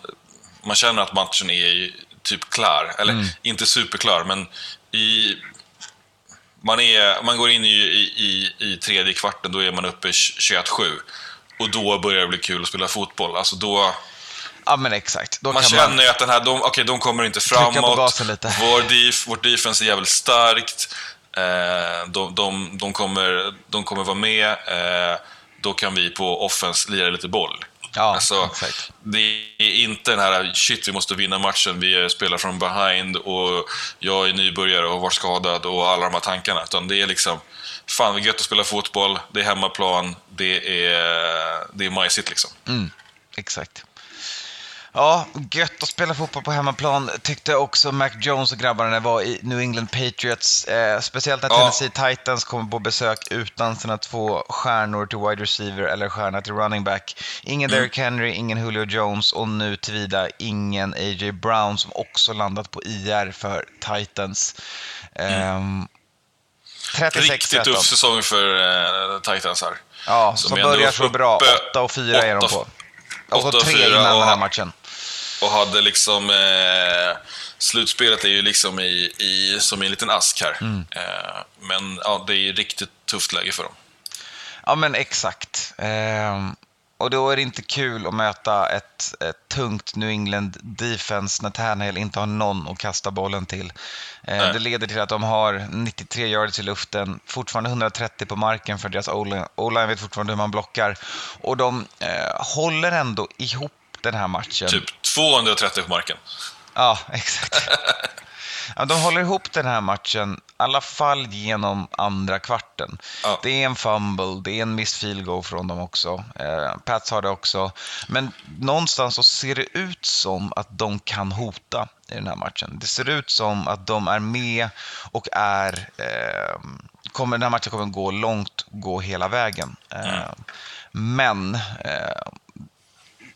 man känner att matchen är typ klar. Eller inte superklar, men i, man, är, man går in i, i, i, tredje kvarten, då är man uppe 21-7. Och då börjar det bli kul att spela fotboll. Alltså då, Ja, men exakt. Då man känner ju att den här, de, okay, de kommer inte framåt. Vår def, vårt defense är jävligt starkt. Eh, de, de, de, kommer, de kommer vara med. Eh, då kan vi på offense lira lite boll. Ja, alltså, exakt. Det är inte den här shit, vi måste vinna matchen, vi spelar från behind och jag är nybörjare och var skadad och alla de här tankarna. Utan det är liksom, fan vad gött att spela fotboll, det är hemmaplan, det är, det är majsigt liksom. Exakt. Ja, gött att spela fotboll på hemmaplan tyckte också Mac Jones och grabbarna när var i New England Patriots. Eh, speciellt när Ja. Tennessee Titans kommer på besök utan sina två stjärnor till wide receiver eller stjärna till running back. Ingen Mm. Derrick Henry, ingen Julio Jones och nu tillvida ingen A.J. Brown som också landat på IR för Titans. Ehm, 36-13. Riktigt tuff säsong för eh, Titans här. Ja, Som som börjar så bra. 8 och 4 är de på. Och så åtta och 3 fyra innan den här matchen. Och hade liksom... Eh, slutspelet är ju liksom i, i, som i en liten ask här. Mm. Eh, men ja, det är riktigt tufft läge för dem. Ja, men exakt. Ehm, och då är det inte kul att möta ett, ett tungt New England defense när Tannehill inte har någon att kasta bollen till. Eh, det leder till att de har 93 yards i luften, fortfarande 130 på marken för deras O-line O-line vet fortfarande hur man blockar. Och de eh, håller ändå ihop den här matchen. Typ 230 på marken. Ja, exakt. Ja, de håller ihop den här matchen, i alla fall genom andra kvarten. Ja. Det är en fumble, det är en miss field goal från dem också. Eh, Pats har det också. Men någonstans så ser det ut som att de kan hota i den här matchen. Det ser ut som att de är med och är... Eh, kommer, den här matchen kommer gå långt, gå hela vägen. Eh, Men eh,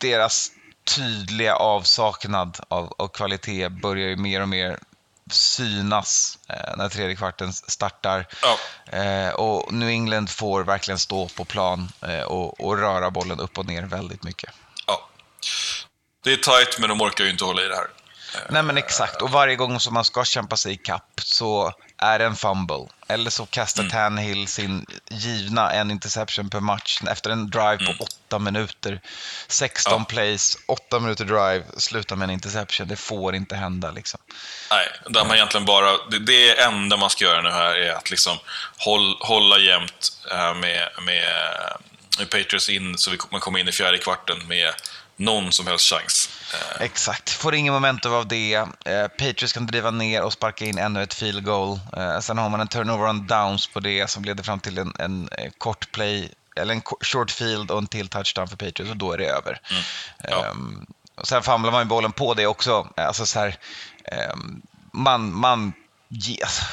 deras tydliga avsaknad av, av kvalitet börjar ju mer och mer synas eh, när tredje kvarten startar. Ja. Eh, och New England får verkligen stå på plan eh, och, och röra bollen upp och ner väldigt mycket. Ja. Det är tight, men de orkar ju inte hålla i det här. Nej men exakt, och varje gång som man ska kämpa sig i kapp så är det en fumble. Eller så kastar Mm. Tannehill sin givna en interception per match efter en drive på åtta minuter. 16 Mm. Ja. plays, åtta minuter drive, slutar med en interception. Det får inte hända liksom. Nej, där man egentligen bara... Det, det enda man ska göra nu här är att liksom håll, hålla jämnt eh, med, med, med Patriots in så vi, man kommer in i fjärde kvarten med någon som helst chans. Eh, Exakt, får ingen momentum av det. Eh, Patriots kan driva ner och sparka in ännu ett field goal. Eh, sen har man en turnover on downs på det som leder fram till en, en, kort play, eller en short field och en till touchdown för Patriots och då är det över. Ja. Ehm, och sen famlar man ju bollen på det också. Alltså så här, ehm, man, man alltså,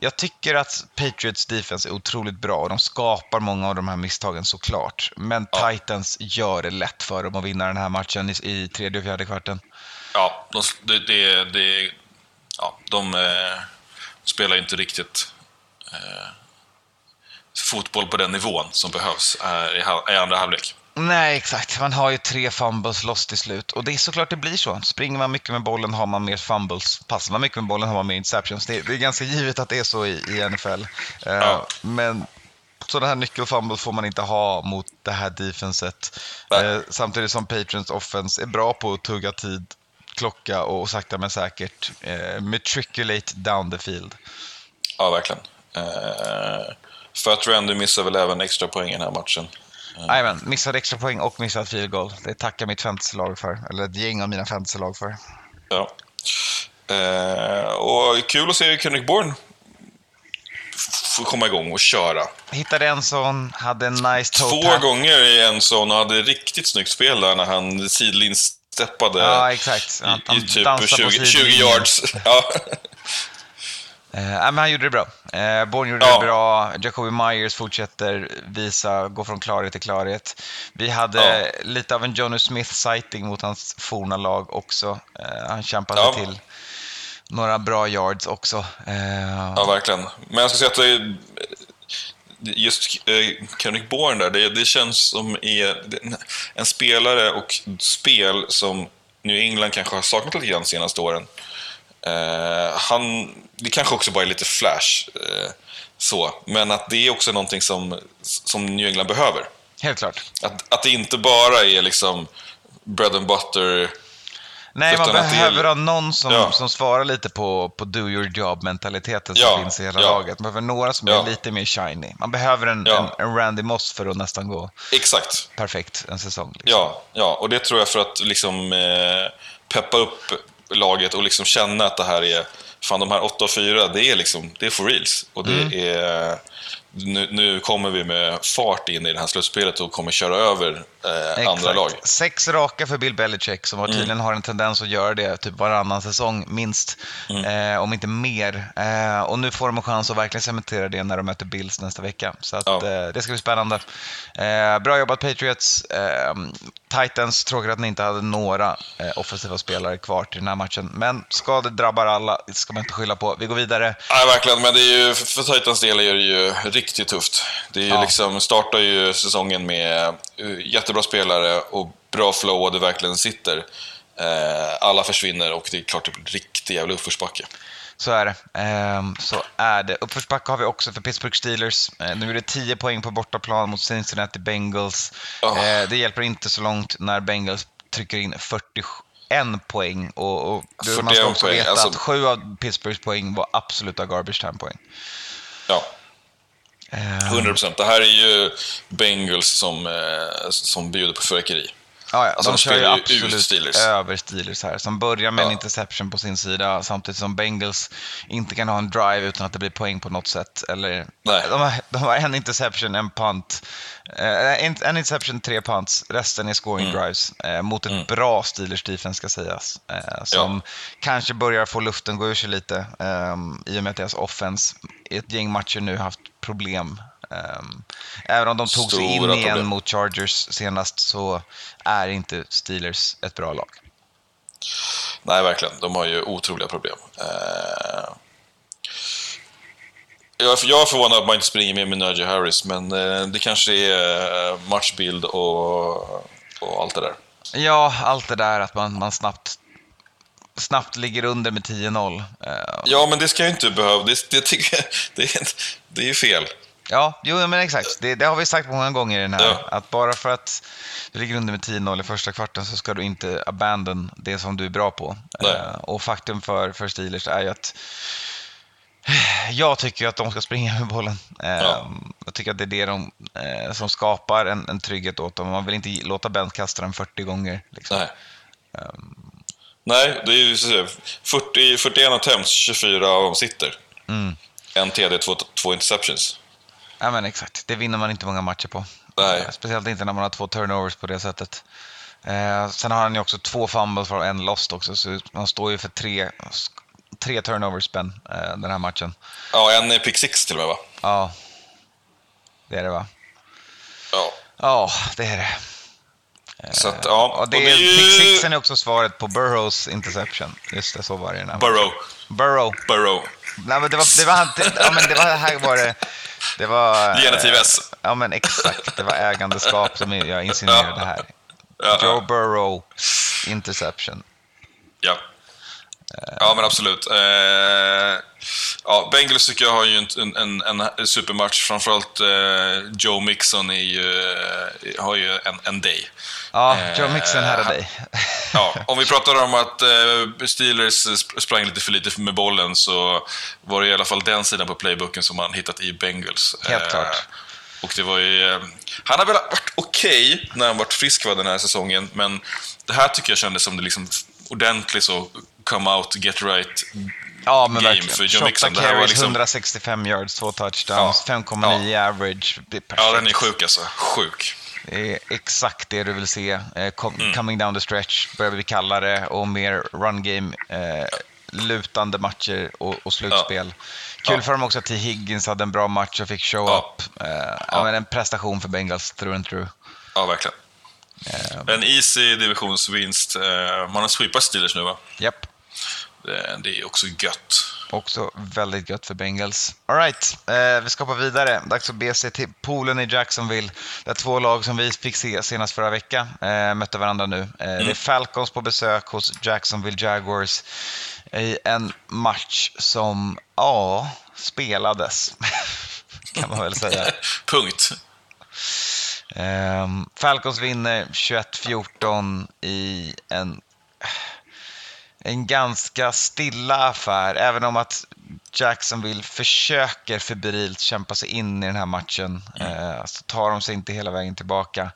jag tycker att Patriots defense är otroligt bra och de skapar många av de här misstagen såklart. Men Ja. Titans gör det lätt för dem att vinna den här matchen i, i tredje och fjärde kvarten. ja, de, det, det, det, ja, de eh, spelar inte riktigt eh, fotboll på den nivån som behövs eh, i, i andra halvlek. Nej, exakt. Man har ju tre fumbles loss till slut. Och det är såklart det blir så. Springer man mycket med bollen har man mer fumbles. Passar man mycket med bollen har man mer interceptions. Det är, det är ganska givet att det är så i, i NFL. Eh, Ja. Men Sådana här nyckelfumbles får man inte ha mot det här defenset. Eh, samtidigt som Patriots offense är bra på att tugga tid, klocka och sakta men säkert eh, matriculate down the field. Ja, verkligen. För att Randy missar väl även extra poäng i den här matchen. Jajamän, missad extra poäng och missad field goal. Det tackar mitt fantasylag för, eller ett gäng av mina fantasylag för. Ja. Eh, och kul att se Kendrick Bourne få komma igång och köra. Hittade en sån, hade en nice toe Två tap. gånger i en sån och hade riktigt snyggt spel där när han sidlinsteppade Ja, exakt. Han, i, i typ dansade på 20, 20 sidlinjen. yards. Ja. Eh, men han gjorde det bra. Eh, Bourne gjorde Ja. det bra. Jacoby Myers fortsätter visa, gå från klarhet till klarhet. Vi hade Ja. lite av en Johnny Smith-sighting mot hans forna lag också. Eh, han kämpade Ja. till några bra yards också. Eh, ja, verkligen. Men jag ska säga att det är, just eh, Kendrick Bourne där, det, det känns som är en spelare och spel som New England kanske har saknat lite grann de senaste åren. Eh, han, det kanske också bara är lite flash, eh, så. men att det är också någonting som, som New England behöver. Helt klart. Att, att det inte bara är liksom bread and butter. Nej, man det är- behöver ha någon som, Ja. som svarar lite på, på do your job-mentaliteten som Ja, finns i hela ja. laget. Man behöver några som är lite mer shiny. Man behöver en, en, en Randy Moss för att nästan gå Exakt. perfekt en säsong. Liksom. Ja, ja, och det tror jag för att liksom eh, peppa upp laget och liksom känna att det här är, fan de här 8 och 4, det är liksom, det är for reals. Och det Mm. är, nu, nu kommer vi med fart in i det här slutspelet och kommer köra över eh, andra lag. Mm. Sex raka för Bill Belichick som har tydligen har en tendens att göra det typ varannan säsong, minst. Mm. Eh, om inte mer. Eh, och nu får de en chans att verkligen cementera det när de möter Bills nästa vecka. Så att, Ja. eh, det ska bli spännande. Eh, bra jobbat Patriots. Eh, Titans, tråkigt att ni inte hade några offensiva spelare kvar till den här matchen. Men skador drabbar alla, det ska man inte skylla på. Vi går vidare. Nej, verkligen. Men det är ju, för Titans del är det ju riktigt tufft. Det är Ja. liksom, startar ju säsongen med eh, jättebra spelare och bra flow och det verkligen sitter. Eh, alla försvinner och det är klart det blir riktig jävla uppförsbacke. Så är det. Ehm, så är det. Uppförsbacke har vi också för Pittsburgh Steelers. Eh, de gjorde 10 poäng på bortaplan mot Cincinnati Bengals. Oh. Det hjälper inte så långt när Bengals trycker in 41 poäng. Och, och man ska 41 också poäng, veta alltså- att sju av Pittsburghs poäng var absoluta garbage time-poäng. Ja, 100 procent. Det här är ju Bengals som, eh, som bjuder på fyrverkeri. Ja, ja, Alltså, de de kör ju absolut Steelers. över Steelers här. Som börjar med en Ja. interception på sin sida samtidigt som Bengals inte kan ha en drive utan att det blir poäng på något sätt. Eller, Nej. de, har, de har en interception, en punt. Eh, en, en interception, tre punts. Resten är scoring Mm. drives. Eh, mot ett bra Steelers defense ska sägas. Eh, som kanske börjar få luften gå ur sig lite. Eh, I och med att deras offense i ett gäng matcher nu haft problem. Eh, även om de tog sig in Stora igen problem. mot Chargers senast så är inte Steelers ett bra lag. Nej, verkligen. De har ju otroliga problem. Eh, jag, är- förvånad att man inte springer med med Najee Harris, men eh, det kanske är eh, matchbild och, och allt det där. Ja, allt det där att man, man snabbt, snabbt ligger under med 10-0. Eh, Ja, men det ska ju inte behöva... Det, det, tycker det, är, det är ju fel. Ja, jo men exakt. Det, det har vi sagt många gånger i den här. Ja. Att bara för att du ligger under med 10-0 i första kvarten så ska du inte abandon det som du är bra på. Nej. Eh, och faktum för, för Steelers är ju att jag tycker att de ska springa med bollen. Eh, Ja. Jag tycker att det är det de, som skapar en, en trygghet åt dem. Man vill inte låta Ben kasta den 40 gånger. Liksom. Nej. Nej, det är ju så att säga, 40, 41 attempts, 24 av dem sitter. Mm. En TD, två, två interceptions. Ja, men exakt. Det vinner man inte många matcher på. Nej. Eh, Speciellt inte när man har två turnovers på det sättet. Eh, sen har han ju också två fumbles och en lost också, så man står ju för tre, tre turnovers Ben, eh, den här matchen. Ja, en är pick six till och med, va? Ja, det är det va? Ja. Ja, det är det. Så att, ja. Och det, och det är ju... Pick sixen är också svaret på Burrows interception. Just det, så var det den Burrow. Burrow. Burrow. Nej, men det var, det var, han- ja, men det var, här var det, det var... eh, Genitiv S. Ja, men exakt. Det var ägandeskap som jag insinuerade här. Ja, Joe ja. Burrow, interception. ja. Ja, men absolut. Eh, ja, Bengals tycker jag har ju en, en, en, supermatch. Framförallt eh, Joe Mixon ju, eh, har ju en, en day. Ja, Eh, Joe Mixon här är dig. Ja, om vi pratar om att eh, Steelers sp- sprang lite för lite med bollen så var det i alla fall den sidan på playbooken som man hittat i Bengals. Helt klart. Och det var ju... Han har väl varit okej när han varit frisk va, den här säsongen, men det här tycker jag kändes som det liksom ordentligt så come out, get right. Ja, men game verkligen. för 28 Mixon. Det här var liksom- 165 yards, två touchdowns, Ja. 5,9 average. Det är perfekt. Ja, den är sjuk alltså. Sjuk. Det är exakt det du vill se. Eh, Mm. Coming down the stretch börjar vi kalla det och mer run game, eh, lutande matcher och, och slutspel. Kul Ja. för dem också att T. Higgins hade en bra match och fick show Ja. up. Eh, ja. men en prestation för Bengals, through and through. Ja, verkligen. En easy divisionsvinst. Eh, Man har sweepat Steelers nu va? Japp. Det, det är också gött. Också väldigt gött för Bengals. Alright, eh, vi ska hoppa vidare. Dags att be sig till poolen i Jacksonville. Det är två lag som vi fick se senast förra veckan. Eh, mötte varandra nu. Eh, Det är Falcons på besök hos Jacksonville Jaguars i en match som, ja, spelades. kan man väl säga. Punkt. Ehm, Falcons vinner 21-14 i en, en ganska stilla affär, även om att Jacksonville försöker febrilt kämpa sig in i den här matchen. Eh, så tar de sig inte hela vägen tillbaka.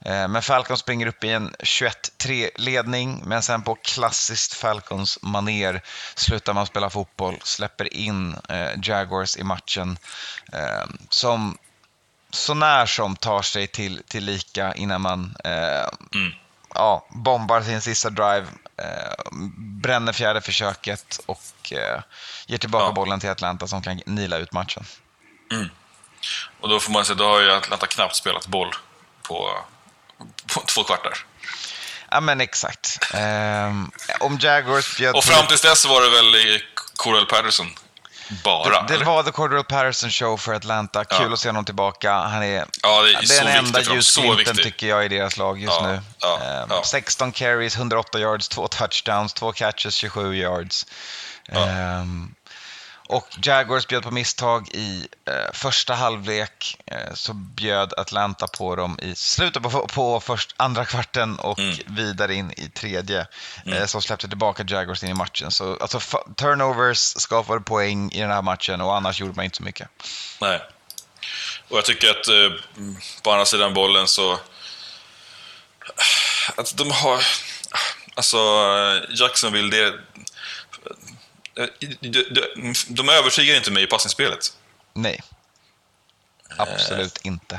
Eh, men Falcons springer upp i en 21-3-ledning, men sen på klassiskt Falcons maner slutar man spela fotboll, släpper in eh, Jaguars i matchen. Eh, som så när som tar sig till, till lika innan man eh, ja, bombar sin sista drive, bränner fjärde försöket och eh, ger tillbaka Ja. bollen till Atlanta som kan nila ut matchen. Och då får man säga, då har ju Atlanta knappt spelat boll på, på två kvartar. Ja men exakt. Ehm, om Jaguars bjöd Och fram tills dess var det väl i Corell Patterson bara? det eller? var The Cordell Patterson Show för Atlanta. Kul Ja. att se honom tillbaka. Han är Ja, det är den enda ljusglimten tycker jag i deras lag just Ja, nu. ja, Ehm, ja. 16 carries, 108 yards, 2 touchdowns, 2 catches, 27 yards. Ja. Och Jaguars bjöd på misstag i eh, första halvlek. Eh, så bjöd Atlanta på dem i slutet på, på först, andra kvarten och Mm. vidare in i tredje. Eh, så släppte tillbaka Jaguars in i matchen. Så alltså, turnovers skapade poäng i den här matchen och annars gjorde man inte så mycket. Nej. Och jag tycker att eh, på andra sidan bollen så... Att de har... Alltså, Jacksonville, det... eh, De, de, de övertygar inte mig i passningsspelet. Nej. Absolut inte.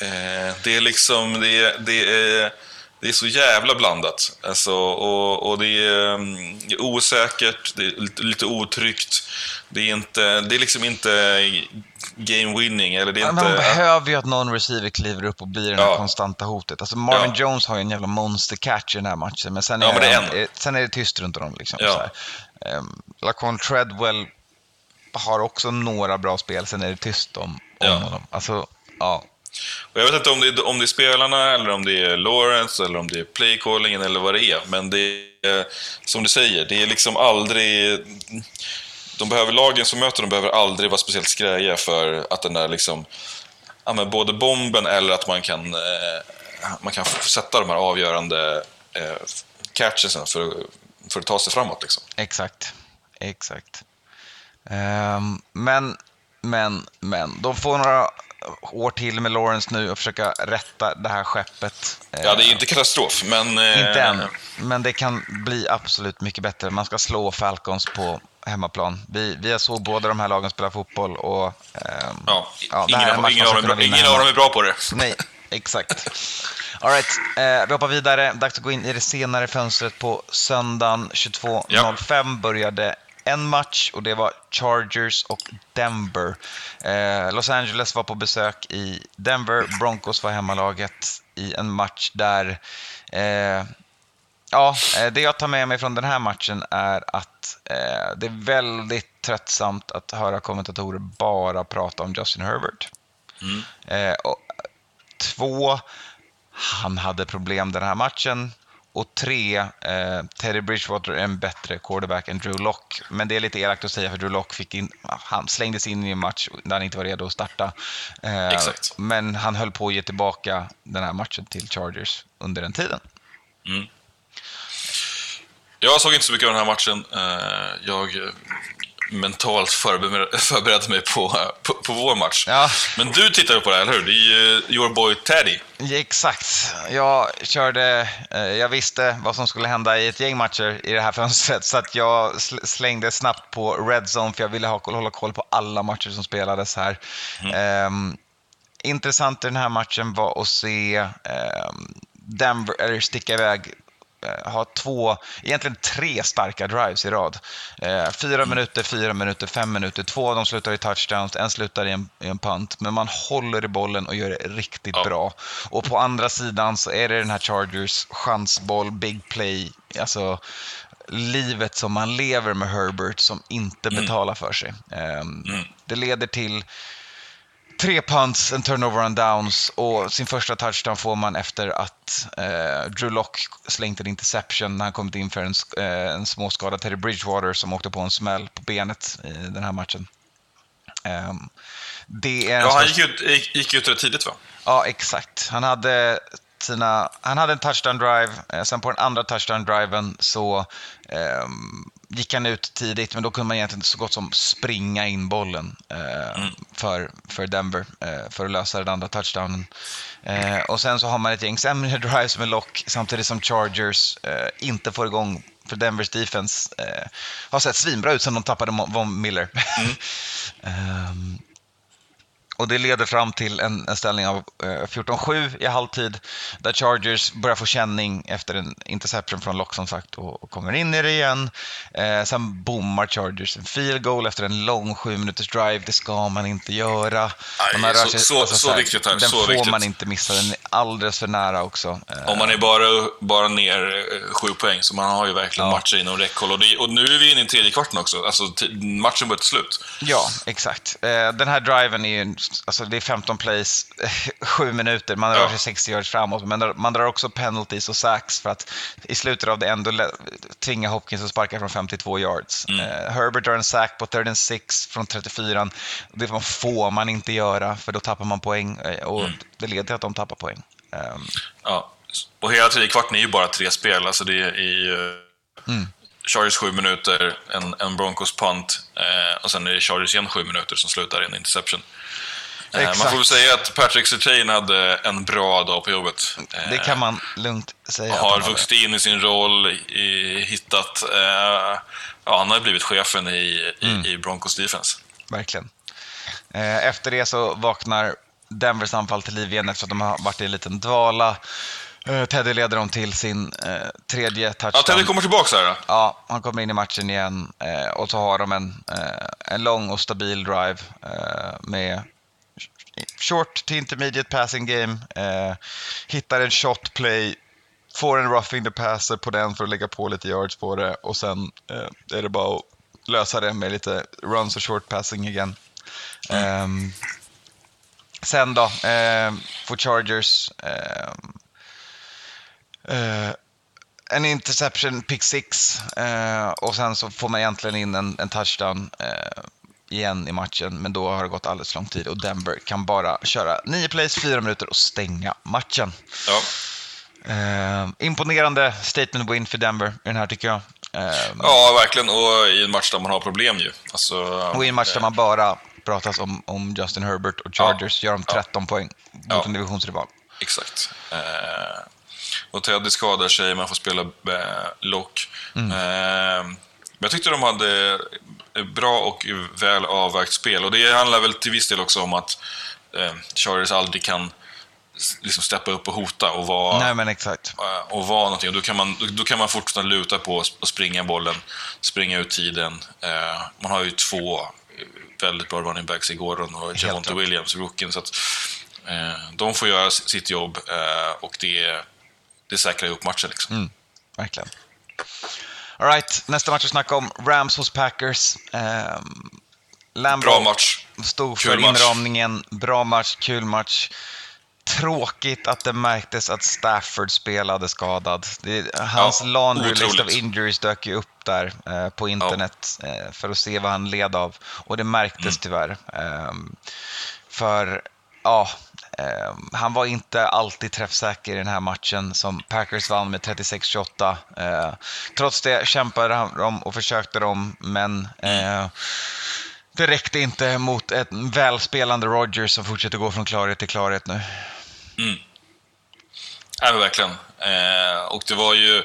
Eh, det är liksom, det är, det är, det är så jävla blandat. Alltså, och, och det, är, mm, det är osäkert, det är lite, lite otryggt. Det är, inte, det är liksom inte game winning. Eller det är Men man inte, behöver ju att någon receiver kliver upp och blir det Ja. konstanta hotet. Alltså Marvin Ja. Jones har ju en jävla monster catch i den här matchen, men sen är, Ja, men det är en. eh, sen är det tyst runt honom. Liksom, Laquan Treadwell har också några bra spel, sen är det tyst om, om Ja. honom. Alltså, ja. Och jag vet inte om det, är, om det är spelarna, eller om det är Lawrence, eller om det är playcallingen, eller vad det är. Men det är, som du säger, det är liksom aldrig... De behöver, lagen som möter dem behöver aldrig vara speciellt skräja för att den där liksom... Ja, men både bomben eller att man kan, eh, man kan sätta de här avgörande eh, catchesen för, för att ta sig framåt. Liksom. Exakt. Exakt. Ehm, men, men, men. De får några år till med Lawrence nu och försöka rätta det här skeppet. Ja, det är inte katastrof, men... eh, Inte än, men det kan bli absolut mycket bättre. Man ska slå Falcons på hemmaplan. Vi, vi såg båda de här lagen spela fotboll och... ehm, Ja, ja, ingen, av, ingen, dem, bra- ingen av dem är bra på det. Nej, exakt. All right, eh, vi hoppar vidare. Dags att gå in i det senare fönstret på söndagen 22.05 började en match och det var Chargers och Denver. Eh, Los Angeles var på besök i Denver, Broncos var hemmalaget i en match där eh, Ja, eh, det jag tar med mig från den här matchen är att eh, det är väldigt tröttsamt att höra kommentatorer bara prata om Justin Herbert. Eh, och, två, han hade problem den här matchen. Och tre, eh, Teddy Bridgewater är en bättre quarterback än Drew Lock. Men det är lite elakt att säga för Drew Lock fick in, han slängdes in i en match där han inte var redo att starta. Eh, Exakt. Men han höll på att ge tillbaka den här matchen till Chargers under den tiden. Jag såg inte så mycket av den här matchen. Eh, Jag mentalt förberedde mig på, på, på vår match. Ja. Men du tittade på det, här, eller hur? Det är ju your boy Teddy. Ja, Exakt. Jag körde, eh, jag visste vad som skulle hända i ett gäng matcher i det här fönstret så att jag sl- slängde snabbt på Red Zone för jag ville ha, hålla koll på alla matcher som spelades här. Ehm, intressant i den här matchen var att se ehm, Denver, eller sticka iväg ha två, egentligen tre starka drives i rad. Eh, fyra minuter, fyra minuter, fem minuter. Två av dem slutar i touchdowns, en slutar i en, i en punt. Men man håller i bollen och gör det riktigt Ja. bra. Och på andra sidan så är det den här Chargers chansboll, big play, alltså livet som man lever med Herbert som inte betalar för sig. Ehm, Det leder till tre punts, en turnover on downs och sin första touchdown får man efter att eh, Drew Lock slängt en interception när han kommit in för en, eh, en småskadad Teddy Bridgewater som åkte på en smäll på benet i den här matchen. Ehm, det är Ja, han gick ut, gick, gick ut rätt tidigt va? Ja, exakt. Han hade, sina, han hade en touchdown drive, eh, sen på den andra touchdown driven så ehm, gick han ut tidigt, men då kunde man egentligen så gott som springa in bollen eh, för, för Denver eh, för att lösa den andra touchdownen. Eh, och sen så har man ett gäng sämre drives med lock samtidigt som Chargers eh, inte får igång för Denvers defense eh, har sett svinbra ut sen de tappade Von Miller. Ehm, och det leder fram till en, en ställning av eh, 14-7 i halvtid där Chargers börjar få känning efter en interception från Lock som sagt och, och kommer in i det igen. Eh, sen bommar Chargers en field goal efter en lång sju minuters drive. Det ska man inte göra. Nej, så- sig- så- så här, viktigt här, Den så får viktigt. man inte missa. Den är alldeles för nära också. Eh, Om man är bara, bara ner eh, sju poäng, så man har ju verkligen Ja. matcher inom räckhåll. Och, det, och nu är vi inne i tredje kvarten också. Alltså, matchen börjar till slut. Ja, exakt. Eh, Den här driven är ju, alltså det är 15 plays, sju minuter, man rör Ja. sig 60 yards framåt, men man drar också penalties och sacks för att i slutet av det ändå tvinga Hopkins att sparka från 52 yards. Mm. Eh, Herbert drar en sack på third and six från 34. Det får man inte göra, för då tappar man poäng eh, och Mm. det leder till att de tappar poäng. Ehm, Ja. Och hela tredje kvarten är ju bara tre spel. Alltså det är ju Chargers sju minuter, en, en Broncos punt eh, och sen är det Chargers igen sju minuter som slutar i en interception. Eh, man Exakt. får väl säga att Patrick Surtain hade en bra dag på jobbet. Eh, Det kan man lugnt säga. har vuxit in i sin roll, hittat... Eh, ja, han har blivit chefen i, i, i Broncos defense. Verkligen. Eh, Efter det så vaknar Denvers anfall till liv igen efter att de har varit i en liten dvala. Eh, Teddy leder dem till sin eh, tredje touchdown. Ja, Teddy kommer tillbaka här. då. Ja, han kommer in i matchen igen eh, och så har de en, eh, en lång och stabil drive eh, med short till intermediate passing game. Eh, hittar en shot play, får en roughing the passer på den för att lägga på lite yards på det och sen eh, är det bara att lösa det med lite runs och short passing igen. Ehm, sen då eh, får Chargers eh, eh, en interception, pick six eh, och sen så får man egentligen in en, en touchdown eh, igen i matchen, men då har det gått alldeles för lång tid och Denver kan bara köra nio plays, fyra minuter och stänga matchen. Ja. Eh, imponerande statement win för Denver i den här tycker jag. Eh, ja, verkligen. Och i en match där man har problem ju. Alltså, och i en match där man bara pratas om, om Justin Herbert och Chargers gör de 13 poäng mot Ja. en divisionsrival. Exakt. Eh, och Teddy skadar sig, man får spela eh, lock. Mm. Eh, jag tyckte de hade bra och väl avvägt spel. Och det handlar väl till viss del också om att eh, Chargers aldrig kan liksom steppa upp och hota och vara, Nej men exakt. eh, och vara någonting. Och då, kan man, då, kan man fortfarande luta på och springa bollen, springa ut tiden. Eh, man har ju två väldigt bra running backs i Gordon och Javonte. Williams, rookien. Så att, eh, de får göra sitt jobb eh, och det, det säkrar ihop matchen. Liksom. Mm, verkligen. All right, nästa match att snacka om. Rams hos Packers. Um, Lambo Bra match. stod Kul för match. inramningen. Bra match, kul match. tråkigt att det märktes att Stafford spelade skadad. Det, hans Ja, laundry list otroligt. of injuries dök ju upp där eh, på internet eh, för att se vad han led av. Och det märktes Mm. tyvärr. Ehm, för, ja, ehm, han var inte alltid träffsäker i den här matchen som Packers vann med 36-28. Eh, trots det kämpade de och försökte de, men Mm. eh, det räckte inte mot ett välspelande Rodgers som fortsätter gå från klarhet till klarhet nu. Ja, men verkligen. Eh, och det var ju...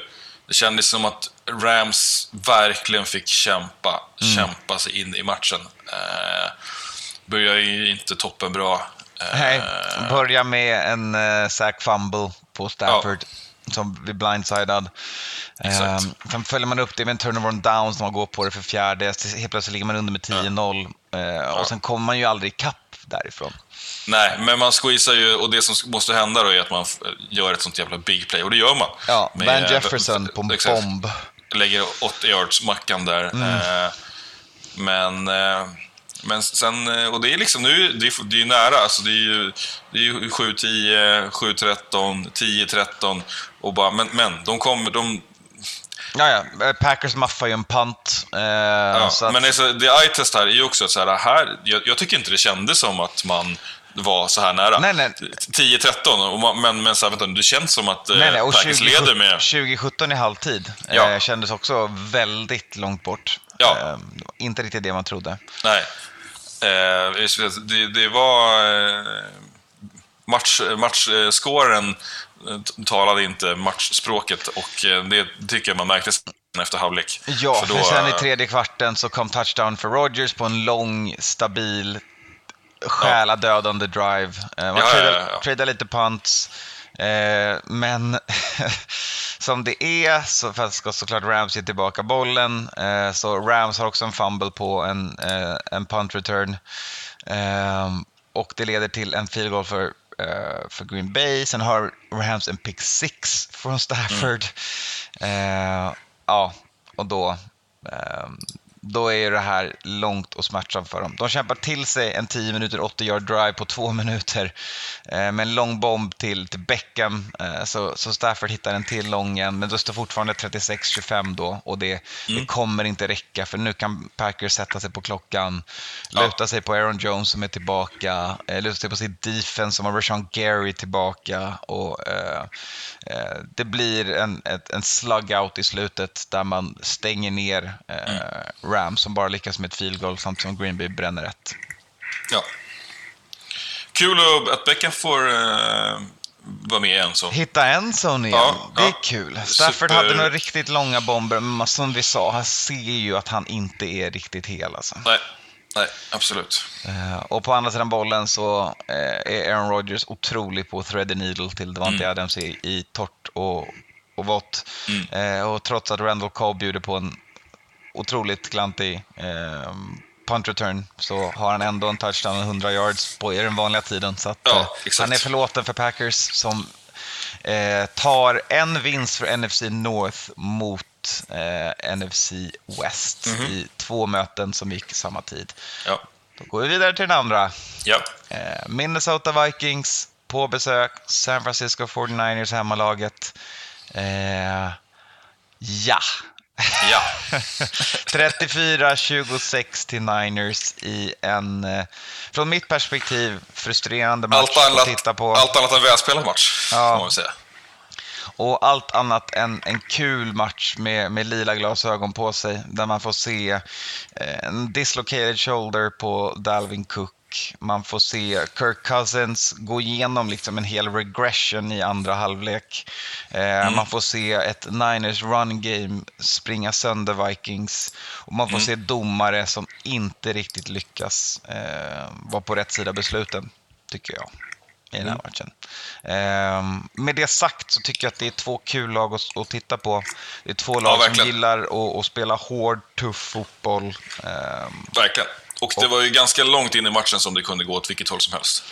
Det kändes som att Rams verkligen fick kämpa, Mm. kämpa sig in i matchen. Eh, börjar ju inte toppen bra. Eh, Nej, börja med en uh, sack fumble på Stafford som blir blindsidad. Exakt. Um, sen följer man upp det med en turnover on downs när man går på det för fjärde. Helt plötsligt ligger man under med 10-0 eh, och sen kommer man ju aldrig ikapp därifrån. Nej, men man squeezar ju och det som måste hända då är att man gör ett sånt jävla big play och det gör man. Ja, Med- Van Jefferson på en Exakt. bomb. Lägger 80 yards mackan där. Mm. Eh, men, eh, men sen, eh, och det är liksom nu, det är, det är nära. Alltså det är ju, det är ju 7-10, 7-13, 10-13 och bara, men, men de kommer, de, Ja, ja. eh, Packers maffar ju en punt. Eh, ja, att, men alltså, det eye-test här är ju också så här, här jag, jag tycker inte det kändes som att man var så här nära. Nej, nej. 10-13, och man- men, men så här, vänta, det känns som att eh, nej, nej, och Packers leder med... 2017 i halvtid Ja. eh, kändes också väldigt långt bort. Ja. Eh, inte riktigt det man trodde. Nej. Eh, det, det var... Eh, match, matchscoren eh, talade inte matchspråket och det tycker jag man märkte efter halvlek. Ja, För för, då, sen i tredje kvarten så kom touchdown för Rodgers på en lång, stabil, själadödande drive. Man Ja, ja, ja, ja. lite punts, eh, men som det är så ska såklart Rams ge tillbaka bollen. Eh, så Rams har också en fumble på en, eh, en punt return. Eh, och det leder till en field goal för, eh, för Green Bay. Sen har Rams en pick six från Stafford. Eh, ja, och då, då är ju det här långt och smärtsamt för dem. De kämpar till sig en 10 minuter 80 yard drive på två minuter eh, med en lång bomb till, till Beckham. Eh, så, så Stafford hittar en till lång igen, men det står fortfarande 36-25 då och det, det kommer inte räcka för nu kan Packers sätta sig på klockan, Ja. luta sig på Aaron Jones som är tillbaka, eh, luta sig på sin defense som har Rashawn Gary tillbaka och eh, eh, det blir en, ett, en slug-out i slutet där man stänger ner eh, Rams som bara lyckas med ett field goal samtidigt som Green Bay bränner ett. Ja. Kul att- Beckham får eh, vara med igen. Så. Hitta en zone igen, Ja, det är ja. kul. Stafford Super- hade några riktigt långa bomber, men som vi sa, han ser ju att han inte är riktigt hel alltså. Nej, nej, absolut. Eh, och på andra sidan bollen så eh, är Aaron Rodgers otrolig på thread the needle till Devante Adams i, i torrt och, och vått. Eh, och trots att Randall Cobb bjuder på en otroligt klantig eh, punt return så har han ändå en touchdown och 100 yards på i den vanliga tiden. Så att, Ja, eh, han är förlåten för Packers som eh, tar en vinst för NFC North mot eh, NFC West i två möten som gick samma tid. Ja. Då går vi vidare till den andra. Ja. Eh, Minnesota Vikings på besök, San Francisco 49ers hemmalaget. Eh, ja. Ja. 34-26 till Niners i en, eh, från mitt perspektiv, frustrerande match Allt att annat, titta på. allt annat än välspelad match, Ja. får man säga. Och allt annat än en kul match med, med lila glasögon på sig. Där man får se eh, en dislocated shoulder på Dalvin Cook. Man får se Kirk Cousins gå igenom liksom en hel regression i andra halvlek. Eh, Man får se ett Niners run game springa sönder Vikings. Och man får se domare som inte riktigt lyckas eh, vara på rätt sida besluten, tycker jag i den här matchen. Ehm, med det sagt så tycker jag att det är två kul lag att, att titta på. Det är två lag som verkligen. gillar att, att spela hård, tuff fotboll. Ehm, Verkligen. Och det var ju ganska långt in i matchen som det kunde gå åt vilket håll som helst.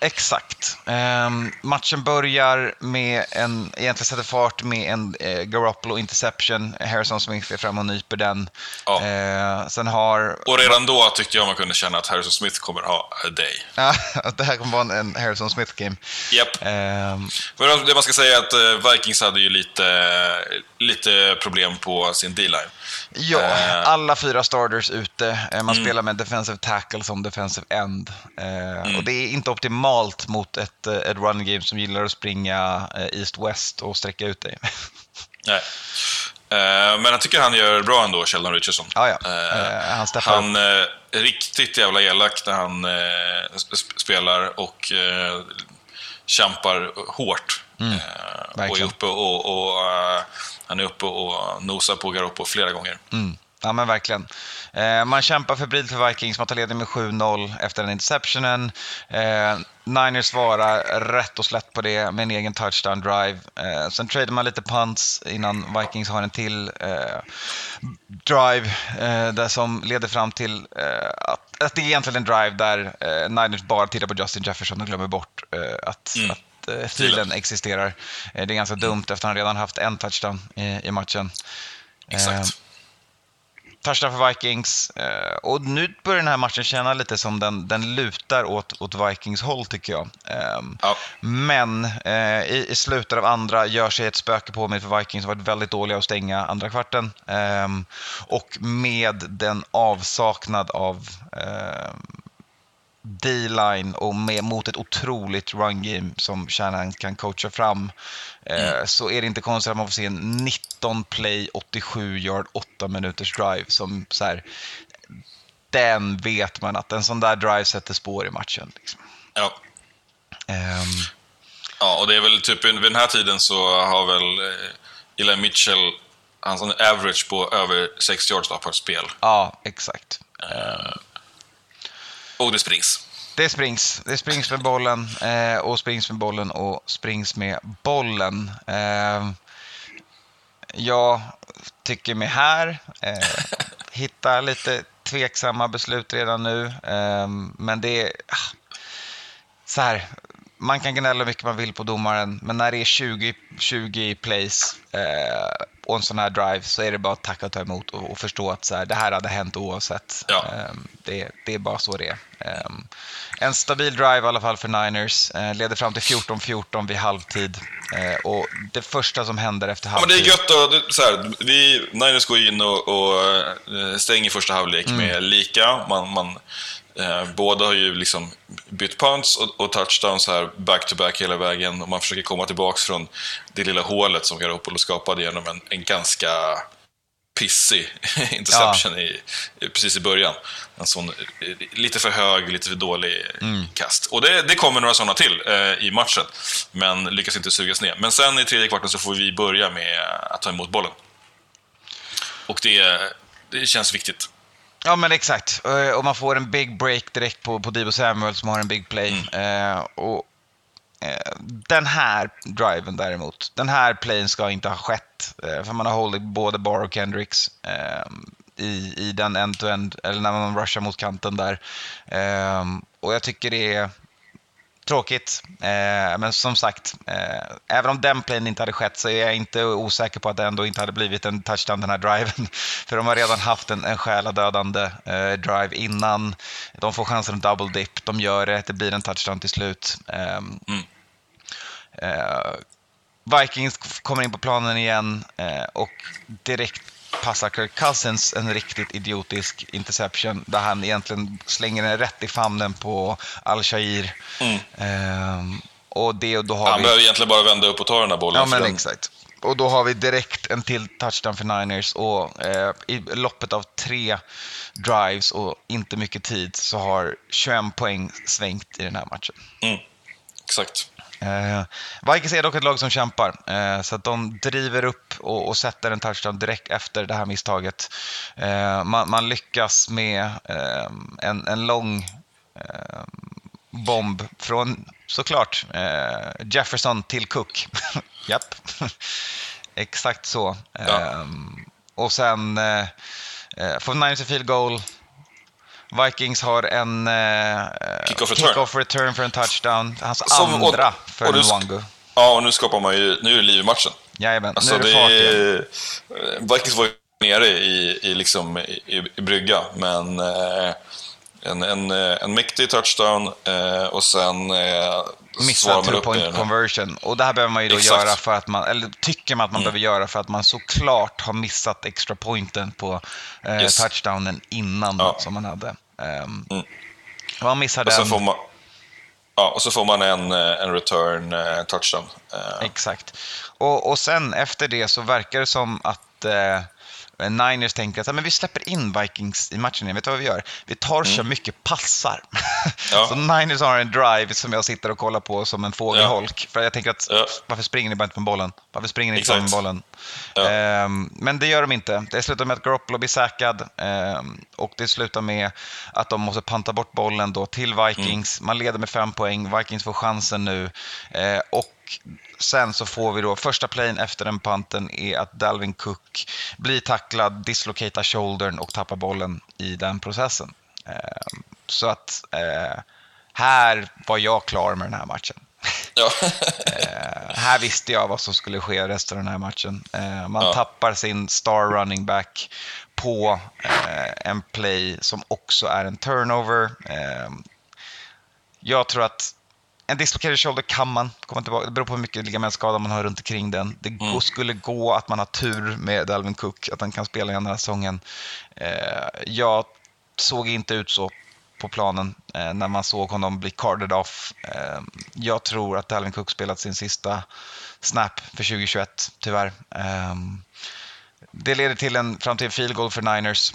exakt. Ehm, matchen börjar med en, egentligen sätter fart med en eh, Garoppolo interception. Harrison Smith är fram och nyper den. Ja. Eh, sen har... Och redan då tyckte jag man kunde känna att Harrison Smith kommer ha a day. Ja, det här kommer vara en Harrison Smith-game. Japp. Ehm, För det man ska säga är att eh, Vikings hade ju lite, lite problem på sin D-line. Ja, Eh. alla fyra starters ute. Eh, Man Mm. spelar med defensive tackle som defensive end. Eh, Mm. Och det är inte optimalt mot ett, eh, ett run game som gillar att springa eh, east-west och sträcka ut dig. Nej. Eh, Men jag tycker han gör bra ändå, Sheldon Richardson. Ja, ja. Han Han är riktigt jävla elak när han sp- spelar och kämpar hårt. Eh, och är uppe och, och eh, han är uppe och nosar på Garoppolo flera gånger. Mm. Ja, men verkligen. Eh, man kämpar febrilt för Vikings, man tar ledning med 7-0 efter den interceptionen. Eh, Niners svarar rätt och slätt på det med en egen touchdown drive. Eh, sen tradar man lite punts innan Vikings har en till eh, drive eh, där som leder fram till eh, att, att det är egentligen en drive där Niners bara tittar på Justin Jefferson och glömmer bort att, Mm. att eh, filen existerar. Eh, det är ganska dumt efter han redan haft en touchdown i, i matchen. Exakt. Eh, touchdown för Vikings. Eh, och nu börjar den här matchen känna lite som den, den lutar åt, åt Vikings håll tycker jag. Ehm, Ja. Men eh, i, i slutet av andra gör sig ett spöke på mig för Vikings har varit väldigt dåliga att stänga andra kvarten. Ehm, och med den avsaknad av ehm, D-line och med, mot ett otroligt run-game som Shanahan kan coacha fram eh, så är det inte konstigt att man får se en 19 play, 87 yard, 8 minuters drive som så här, den vet man att en sån där drive sätter spår i matchen. Liksom. Ja. Ehm, Ja, och det är väl typ vid den här tiden så har väl eh, Eli Mitchell hans average på över 6 yards per spel. ja, exakt. Och det springs. Det springs. Det springs med bollen eh, och springs med bollen och springs med bollen. Eh, jag tycker mig här eh, hitta lite tveksamma beslut redan nu. Eh, men det är så här. Man kan gnälla hur mycket man vill på domaren, men när det är 20, 20 plays eh, och en sån här drive så är det bara att tacka och ta emot och, och förstå att så här, det här hade hänt oavsett. Ja. Ehm, det, det är bara så det är. Ehm, en stabil drive i alla fall för Niners. Eh, leder fram till 14-14 vid halvtid. Eh, och det första som händer efter Ja, men halvtid... det är gött. Det- Så här, vi, Niners går in och, och eh, stänger första halvlek med lika. Man, man, eh, båda har ju liksom bytt punts och, touchdowns här back-to-back hela vägen. Och man försöker komma tillbaks från det lilla hålet som Garoppolo skapade genom en, en ganska pissig interception i, i, precis i början. En sån eh, lite för hög, lite för dålig kast. Och det, det kommer några sådana till eh, i matchen, men lyckas inte sugas ner. Men sen i tredje kvarten så får vi börja med att ta emot bollen. Och det, det känns viktigt. Ja, men exakt. Eh, Och man får en big break direkt på, på Debo Samuel som har en big play. Eh, och eh, Den här driven däremot, den här playen ska inte ha skett. Eh, för man har hållit både Barr och Kendricks eh, i, i den end-to-end, eller när man rushar mot kanten där. Eh, och jag tycker det är tråkigt. Eh, men som sagt, eh, även om den playen inte hade skett så är jag inte osäker på att det ändå inte hade blivit en touchdown den här driven. För de har redan haft en, en själadödande eh, drive innan. De får chansen att double dip, de gör det, det blir en touchdown till slut. Ehm, eh, Vikings kommer in på planen igen eh, och direkt passar Kirk Cousins en riktigt idiotisk interception där han egentligen slänger den rätt i famnen på Al-Shair. Ehm, och det, och då har Han vi... behöver egentligen bara vända upp och ta den där bollen. Ja, men den- exakt. Och då har vi direkt en till touchdown för Niners och eh, i loppet av tre drives och inte mycket tid så har 21 poäng svängt i den här matchen. Mm, exakt. Eh, Vikings är dock ett lag som kämpar, eh, så att de driver upp och, och sätter en touchdown direkt efter det här misstaget. Eh, man, man lyckas med eh, en, en lång eh, bomb från, såklart, eh, Jefferson till Cook. Japp, exakt så. Ja. Och sen får Niners en field goal. Vikings har en eh, Kick-off return. kick-off return för en touchdown. Hans Som- och- andra för och Wango. Ja, och nu skapar man ju, nu är det liv i matchen. Jajamän, Alltså nu är det, fart igen. är, Vikings var ju nere i, i, liksom, i, i brygga, men eh, en, en, eh, en mäktig touchdown eh, och sen eh, Missad man two upp i point den. conversion. Och det här behöver man ju då Exakt. Mm. göra för att man, eller tycker man att man behöver göra för att man såklart har missat extra pointen på eh, Yes. touchdownen innan Ja. som man hade. Um, Mm. Man missar Och den. man, ja, och så får man en, eh, en return eh, touchdown. Exakt. Och, och sen efter det så verkar det som att eh, Niners tänker att "Ja, men vi släpper in Vikings i matchen igen. Vet du vad vi gör? Vi tar och kör mycket passar. Mm. Ja. så Niners har en drive som jag sitter och kollar på som en fågelholk. För jag tänker att Ja. varför springer ni bara inte på bollen? Varför springer ni inte med bollen? Ja. Ehm, men det gör de inte. Det slutar med att Garoppolo blir säkrad ehm, och det slutar med att de måste panta bort bollen då till Vikings. Man leder med fem poäng. Vikings får chansen nu Eh, och sen så får vi då första playen efter den panten är att Dalvin Cook blir tacklad, dislocatar shouldern och tappar bollen i den processen. Ehm, så att eh, här var jag klar med den här matchen. ja. Eh, här visste jag vad som skulle ske resten av den här matchen. Eh, man Ja. tappar sin star running back på eh, en play som också är en turnover. Eh, jag tror att en dislocated shoulder kan man komma tillbaka. Det beror på hur mycket ligamentsskada man har runt omkring den. Det gå- skulle gå att man har tur med Dalvin Cook, att han kan spela igen den här säsongen. Eh, jag såg inte ut så på planen eh, när man såg honom bli carded off. Eh, jag tror att Dalvin Cook spelat sin sista snap för 2021, tyvärr. Eh, det leder till en framtida field goal för Niners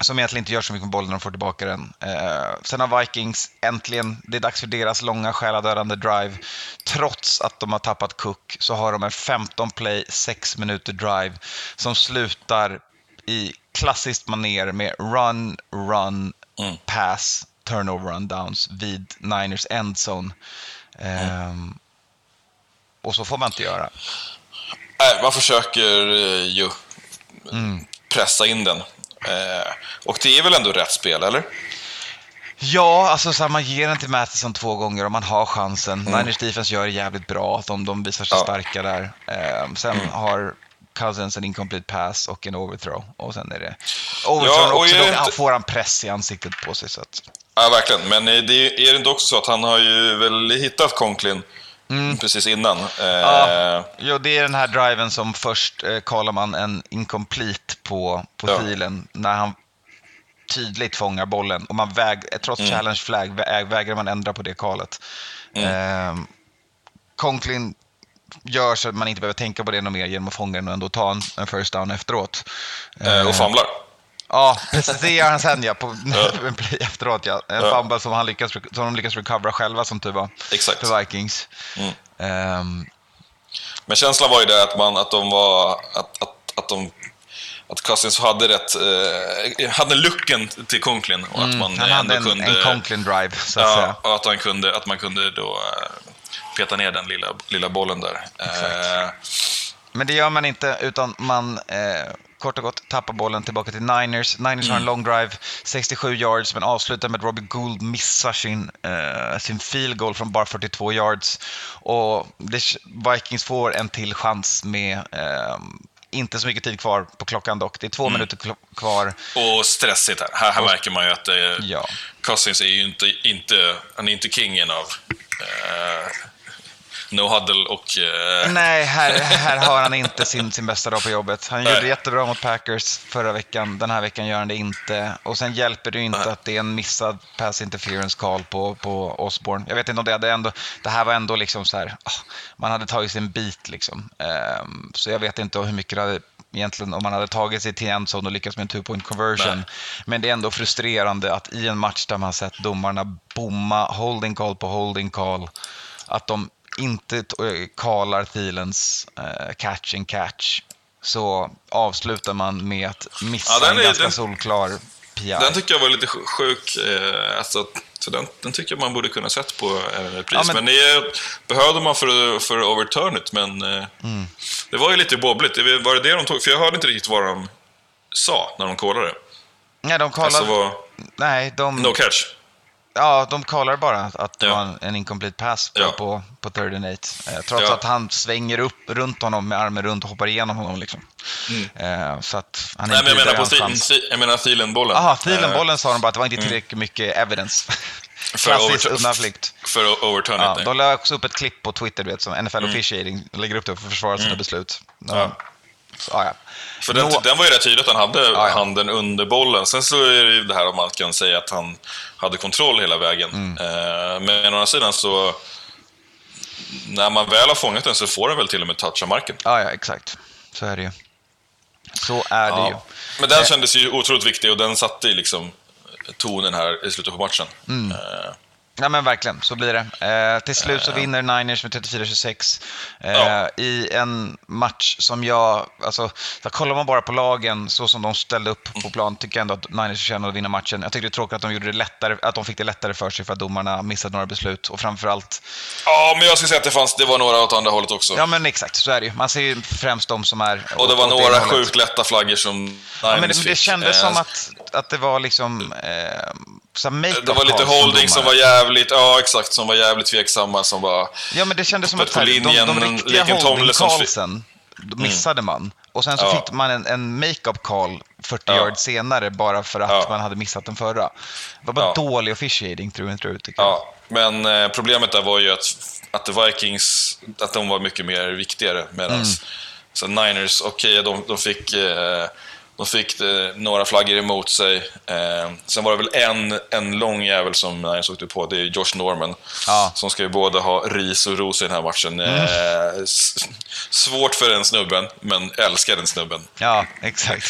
som egentligen inte gör så mycket med bollen när de får tillbaka den. Eh, sen har Vikings äntligen, det är dags för deras långa själadödande drive. Trots att de har tappat Cook så har de en 15 play, 6 minuter drive som slutar i klassiskt maner med run, run, Mm. pass, turnover run downs vid Niners endzone. Ehm, och så får man inte göra. Nej, man försöker eh, ju Mm. pressa in den. Eh, och det är väl ändå rätt spel, eller? Ja, alltså så här, man ger den till Matheson två gånger och man har chansen. Niners defense gör det jävligt bra. De, de visar sig Mm. Ja. Mm. starka där. Ehm, sen har Cousins en incomplete pass och en overthrow. Och sen är det overthrow Ja, också. Då inte- han får han press i ansiktet på sig. Så att, Ja, verkligen. Men eh, det är det inte också så att han har ju väl hittat Conklin precis innan? Eh, Mm. Ja. Jo, det är den här driven som först eh, kallar man en incomplete på, på Ja. filen. När han tydligt fångar bollen. Och man väg, eh, trots Mm. challenge flag vä- vägrar man ändra på det kalet. Eh, Conklin gör så att man inte behöver tänka på det något mer genom att fånga den och ändå ta en, en first down efteråt. eh, och famlar. Ja, precis. Det gör han sen ja, på efteråt. Ja. En Ja. fumble som, han lyckas, som de lyckas recovera själva som tur var. Exakt. För Vikings. Mm. Ehm, Men känslan var ju det att, man, att de var... Att, att, att de att Cousins hade rätt, eh, hade looken till Conklin och att man Mm, han hade en, kunde... en Conklin drive, så att säga. Ja, och att, han kunde, att man kunde då eh, peta ner den lilla, lilla bollen där. Eh, Men det gör man inte, utan man eh, kort och gott tappar bollen tillbaka till Niners. Niners Mm. har en long drive, 67 yards, men avslutar med att Robbie Gould missar sin, eh, sin field goal från bara 42 yards. Och Vikings får en till chans med eh, inte så mycket tid kvar på klockan dock. Det är två Mm. minuter kvar. och stressigt här. Här, här Och- märker man ju att eh, Ja. Cousins är ju inte, inte, han är inte kingen av eh, no huddle och... Eh, Nej, här, här har han inte sin, sin bästa dag på jobbet. Han Nej. gjorde jättebra mot Packers förra veckan. Den här veckan gör han det inte. Och sen hjälper det ju inte Nej. att det är en missad pass interference call på, på Osborne. Jag vet inte om det hade ändå... Det här var ändå liksom så här... ah, man hade tagit sig en bit liksom. Ehm, så jag vet inte hur mycket det hade egentligen om man hade tagit sig till endzone och lyckats med en two point conversion. Nej. Men det är ändå frustrerande att i en match där man sett domarna bomma holding call på holding call, att de inte eh, kallar Thielens eh, catch and catch, så avslutar man med att missa Ja, en är- ganska den- solklar PI. Den tycker jag var lite sj- sjuk. Eh, alltså, så den, den tycker jag man borde kunna sett på även repris. Ja, men- men det behövde man för, för att overturn it, men eh, Mm. det var ju lite bobbligt. Var det det de tog? För jag hörde inte riktigt vad de sa när de kollade. Nej, de kallar, Alltså, vad- nej, de, No catch. Ja, de kallar bara att det Ja. var en, incomplete pass på, Ja. på, på third and eight. Eh, trots Ja. att han svänger upp runt honom med armen runt och hoppar igenom honom. Liksom. Eh, så att han Mm. Nej, men jag menar på Thi- jag menar Thielen-bollen. Jaha, Eh, Thielen-bollen sa de bara att det var inte tillräckligt mycket evidence. Klassisk overturn- undanflykt. För overturn Ja, de la också upp ett klipp på Twitter, du vet, som NFL officiating lägger upp det för att försvara sina beslut. Ja. Ja. Så, ja, ja. För den, Nå- den var ju rätt tydligt att han hade ja. handen under bollen. Sen så är det ju det här om man kan säga att han hade kontroll hela vägen. Mm. Eh, men å andra sidan så... När man väl har fångat den så får den väl till och med toucha marken. ja, ja, exakt. Så är det ju. Så är det ju. Ja. Men den kändes ju otroligt viktig och den satte ju liksom tonen här i slutet på matchen. Mm. Eh, Ja men verkligen, så blir det. Eh, till slut så vinner Niners med 34-26 eh, Ja. i en match som jag, alltså, så kollar man bara på lagen så som de ställde upp på plan tycker jag ändå att Niners förtjänade att vinna matchen. Jag tycker det är tråkigt att de, gjorde det lättare, att de fick det lättare för sig för att domarna missade några beslut och framförallt, Ja, men jag skulle säga att det, fanns, det var några åt andra hållet också. ja men exakt, så är det ju. Man ser ju främst de som är och det var några sjukt lätta flaggor som Ja, men det, Niners men det fick. kändes Eh, som att, att det var liksom eh, så Det var lite holding som var jävligt, ja exakt, som var jävligt tveksamma, som var... Ja, men det kändes som att på här, de, linjen, de riktiga Laken Tomlinson holding fi- callsen missade man. Och sen så Ja. fick man en, en make-up call 40 Ja. yards senare bara för att Ja. man hade missat den förra. Det var bara Ja. dålig officiating through and through, tycker jag. Ja, men eh, problemet där var ju att, att Vikings, att de var mycket mer viktigare. Medan Mm. så Niners, okej, de, de fick, eh, de fick eh, några flaggor emot sig. Eh, sen var det väl en, en lång jävel som Niners åkte på, det är Josh Norman. Ja. Mm. Som ska ju både ha ris och ros i den här matchen. Eh, s- svårt för den snubben, men älskar den snubben. Ja, exakt.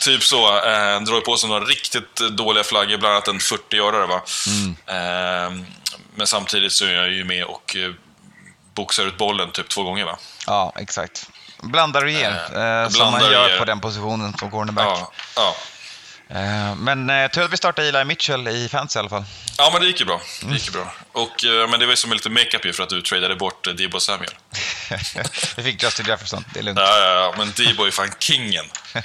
Typ så. Eh, drar på sig några riktigt dåliga flaggor, bland annat en 40-görare. Va? Mm. Eh, men samtidigt så är jag ju med och eh, boxar ut bollen typ två gånger. Va? Ja, exakt. Blandar och ger, Eh, eh, som man gör ger. på den positionen som cornerback. Ja, ja. Eh, men eh, tror att vi startar Eli Mitchell i fantasy i alla fall. ja, men det gick ju bra. Det gick ju bra. Och, eh, men det var ju som lite makeup ju för att du tradade bort eh, Debo Samuel. vi fick Justin Jefferson, det är lugnt. Ja, ja, ja, men Debo är fan kingen.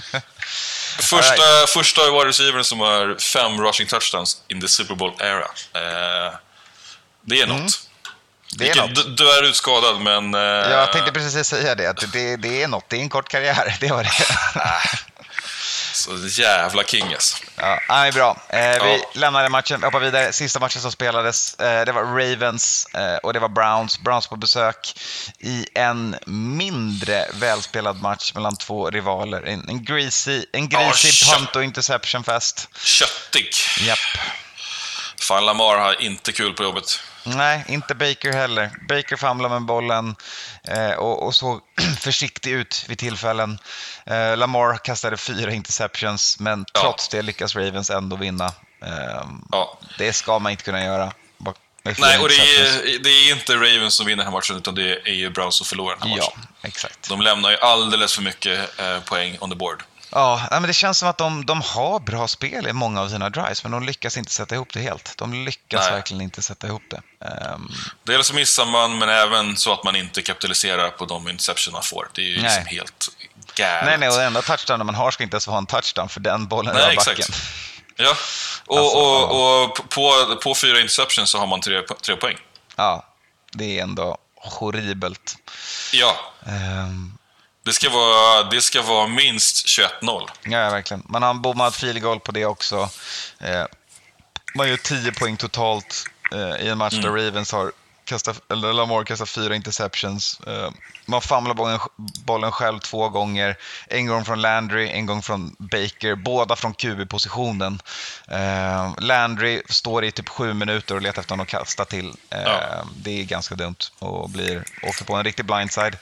Första, första wide receivern som har fem rushing touchdowns in the Super Bowl era. Eh, det är något. Mm. Det är Vilket-. Du, du är utskadad, men... eh, Jag tänkte precis säga det, att det, det är något. Det är en kort karriär, det var det. Så jävla king alltså. Ja, han är bra. Eh, vi Ja. lämnar den matchen, vi hoppar vidare. Sista matchen som spelades, eh, det var Ravens eh, och det var Browns. Browns på besök i en mindre välspelad match mellan två rivaler. En, en greasy, en greasy shit. punt och interception fest. Köttig. Japp. Fan, Lamar har inte kul på jobbet. Nej, inte Baker heller. Baker famlar med bollen eh, och, och såg försiktig ut vid tillfällen. Eh, Lamar kastade fyra interceptions, men Ja. trots det lyckas Ravens ändå vinna. Eh, Ja. Det ska man inte kunna göra. Nej, och det är, det är inte Ravens som vinner den här matchen, utan det är ju Browns som förlorar den här Ja, matchen. exakt. De lämnar ju alldeles för mycket eh, poäng on the board. Ja, men det känns som att de, de har bra spel i många av sina drives, men de lyckas inte sätta ihop det helt. De lyckas Nej. verkligen inte sätta ihop det. Ehm, Dels så missar man, men även så att man inte kapitaliserar på de interception man får. Det är ju liksom Nej. helt galet. nej, nej, och den enda touchdownen man har ska inte ens vara en touchdown, för den bollen Nej, exakt. backen. Ja, och, Alltså, och, och på, på fyra interceptions så har man tre, tre poäng. Ja, det är ändå horribelt. Ja, Ehm, det ska vara, det ska vara minst 21-0. ja, verkligen. Man har en bommad field goal på det också. Eh, man gör 10 poäng totalt eh, i en match där Ravens har kastat, eller Lamar kastar fyra interceptions. Eh, man famlar bollen, bollen själv två gånger. En gång från Landry, en gång från Baker. Båda från QB-positionen. Eh, Landry står i typ sju minuter och letar efter någon att kasta till. Eh, Ja. Det är ganska dumt och blir, åker på en riktig blindside.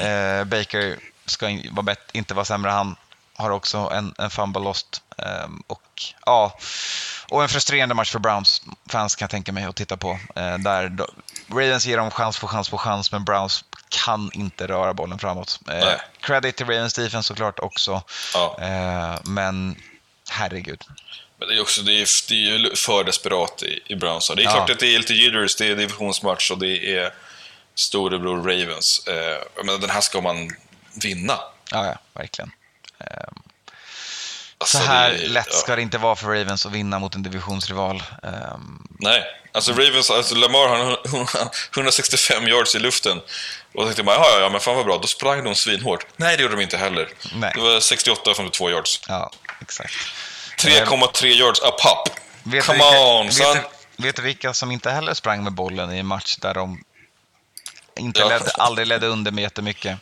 Eh, Baker ska inte vara sämre. Han har också en, en fumble lost. Ehm, och, ja, och en frustrerande match för Browns fans kan jag tänka mig att titta på. Eh, där Ravens ger dem chans på chans på chans, men Browns kan inte röra bollen framåt. Eh, credit till Ravens defense såklart också. Ja. Eh, men herregud. Men det är, också, det är, det är för desperat i, i Browns. Det är Ja. klart att det är lite jitters, det är divisionsmatch och det är storebror Ravens. Eh, men den här ska man vinna. Ja, ja verkligen. Ehm, Alltså, så här det- lätt ska det inte vara för Ravens att vinna mot en divisionsrival. Ehm, Nej, alltså Ravens, alltså Lamar har 165 yards i luften. Och då tänkte man, ja, ja, men fan vad bra, då sprang de svinhårt. Nej, det gjorde de inte heller. Nej. Det var 68 från 2 yards. ja, exakt. 3,3 yards a pop. Vet Come vilka, on, vet, son! du, vet du vilka som inte heller sprang med bollen i en match där de inte Ja. ledde, aldrig ledde under med jättemycket?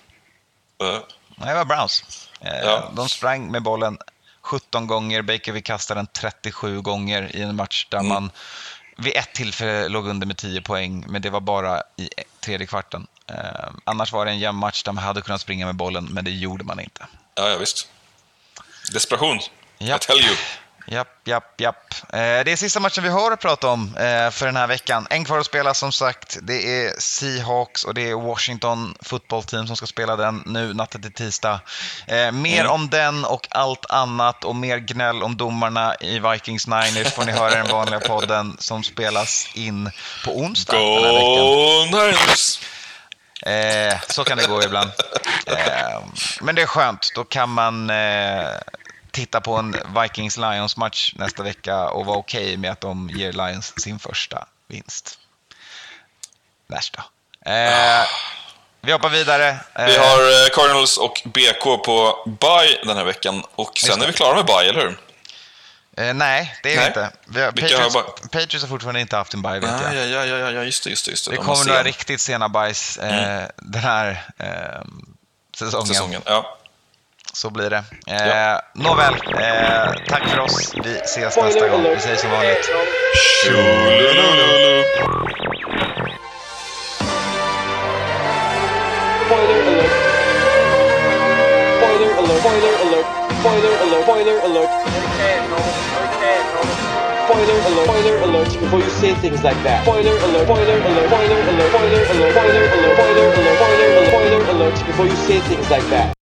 Ja. Nej, det var Browns. Eh, Ja. De sprang med bollen 17 gånger, Baker fick kasta den 37 gånger i en match där Mm. man vid ett tillfälle låg under med 10 poäng, men det var bara i tredje kvarten. Eh, annars var det en jämn match där man hade kunnat springa med bollen, men det gjorde man inte. Ja, ja, visst. Desperation. I Japp. tell you. Japp, japp, japp. Eh, det är sista matchen vi har att prata om eh, för den här veckan. En kvar att spela som sagt. Det är Seahawks och det är Washington football team som ska spela den nu natten till tisdag. Eh, mer Mm. om den och allt annat och mer gnäll om domarna i Vikings Niners får ni höra i den vanliga podden som spelas in på onsdag den här veckan. Go Niners! Eh, så kan det gå ibland. Eh, men det är skönt. Då kan man eh, titta på en Vikings-Lions-match nästa vecka och vara okej med att de ger Lions sin första vinst. Värsta. Eh, vi hoppar vidare. Eh, Vi har eh, Cardinals och BK på bye den här veckan. Och sen är vi klara med bye, eller hur? eh, nej, det är vi Nej. inte. Vi har, Vilka har Patriots, Patriots har fortfarande inte haft en bye, vet Ja, jag. ja, ja, ja, just det, just det. Just det. Det De kommer några riktigt sena bajs eh, den här eh, säsongen. säsongen. Ja. Så blir det. Eh, ja. Nåväl, eh, tack för oss. Vi ses nästa gång. Vi säger som vanligt. Spoiler alert. Spoiler alert. Spoiler alert. Spoiler alert. Spoiler alert. Spoiler alert. Spoiler alert. Before you say things like that. Spoiler alert. Spoiler alert. Spoiler alert. Spoiler alert. Spoiler alert. Spoiler alert. Spoiler alert. Before you say things like that.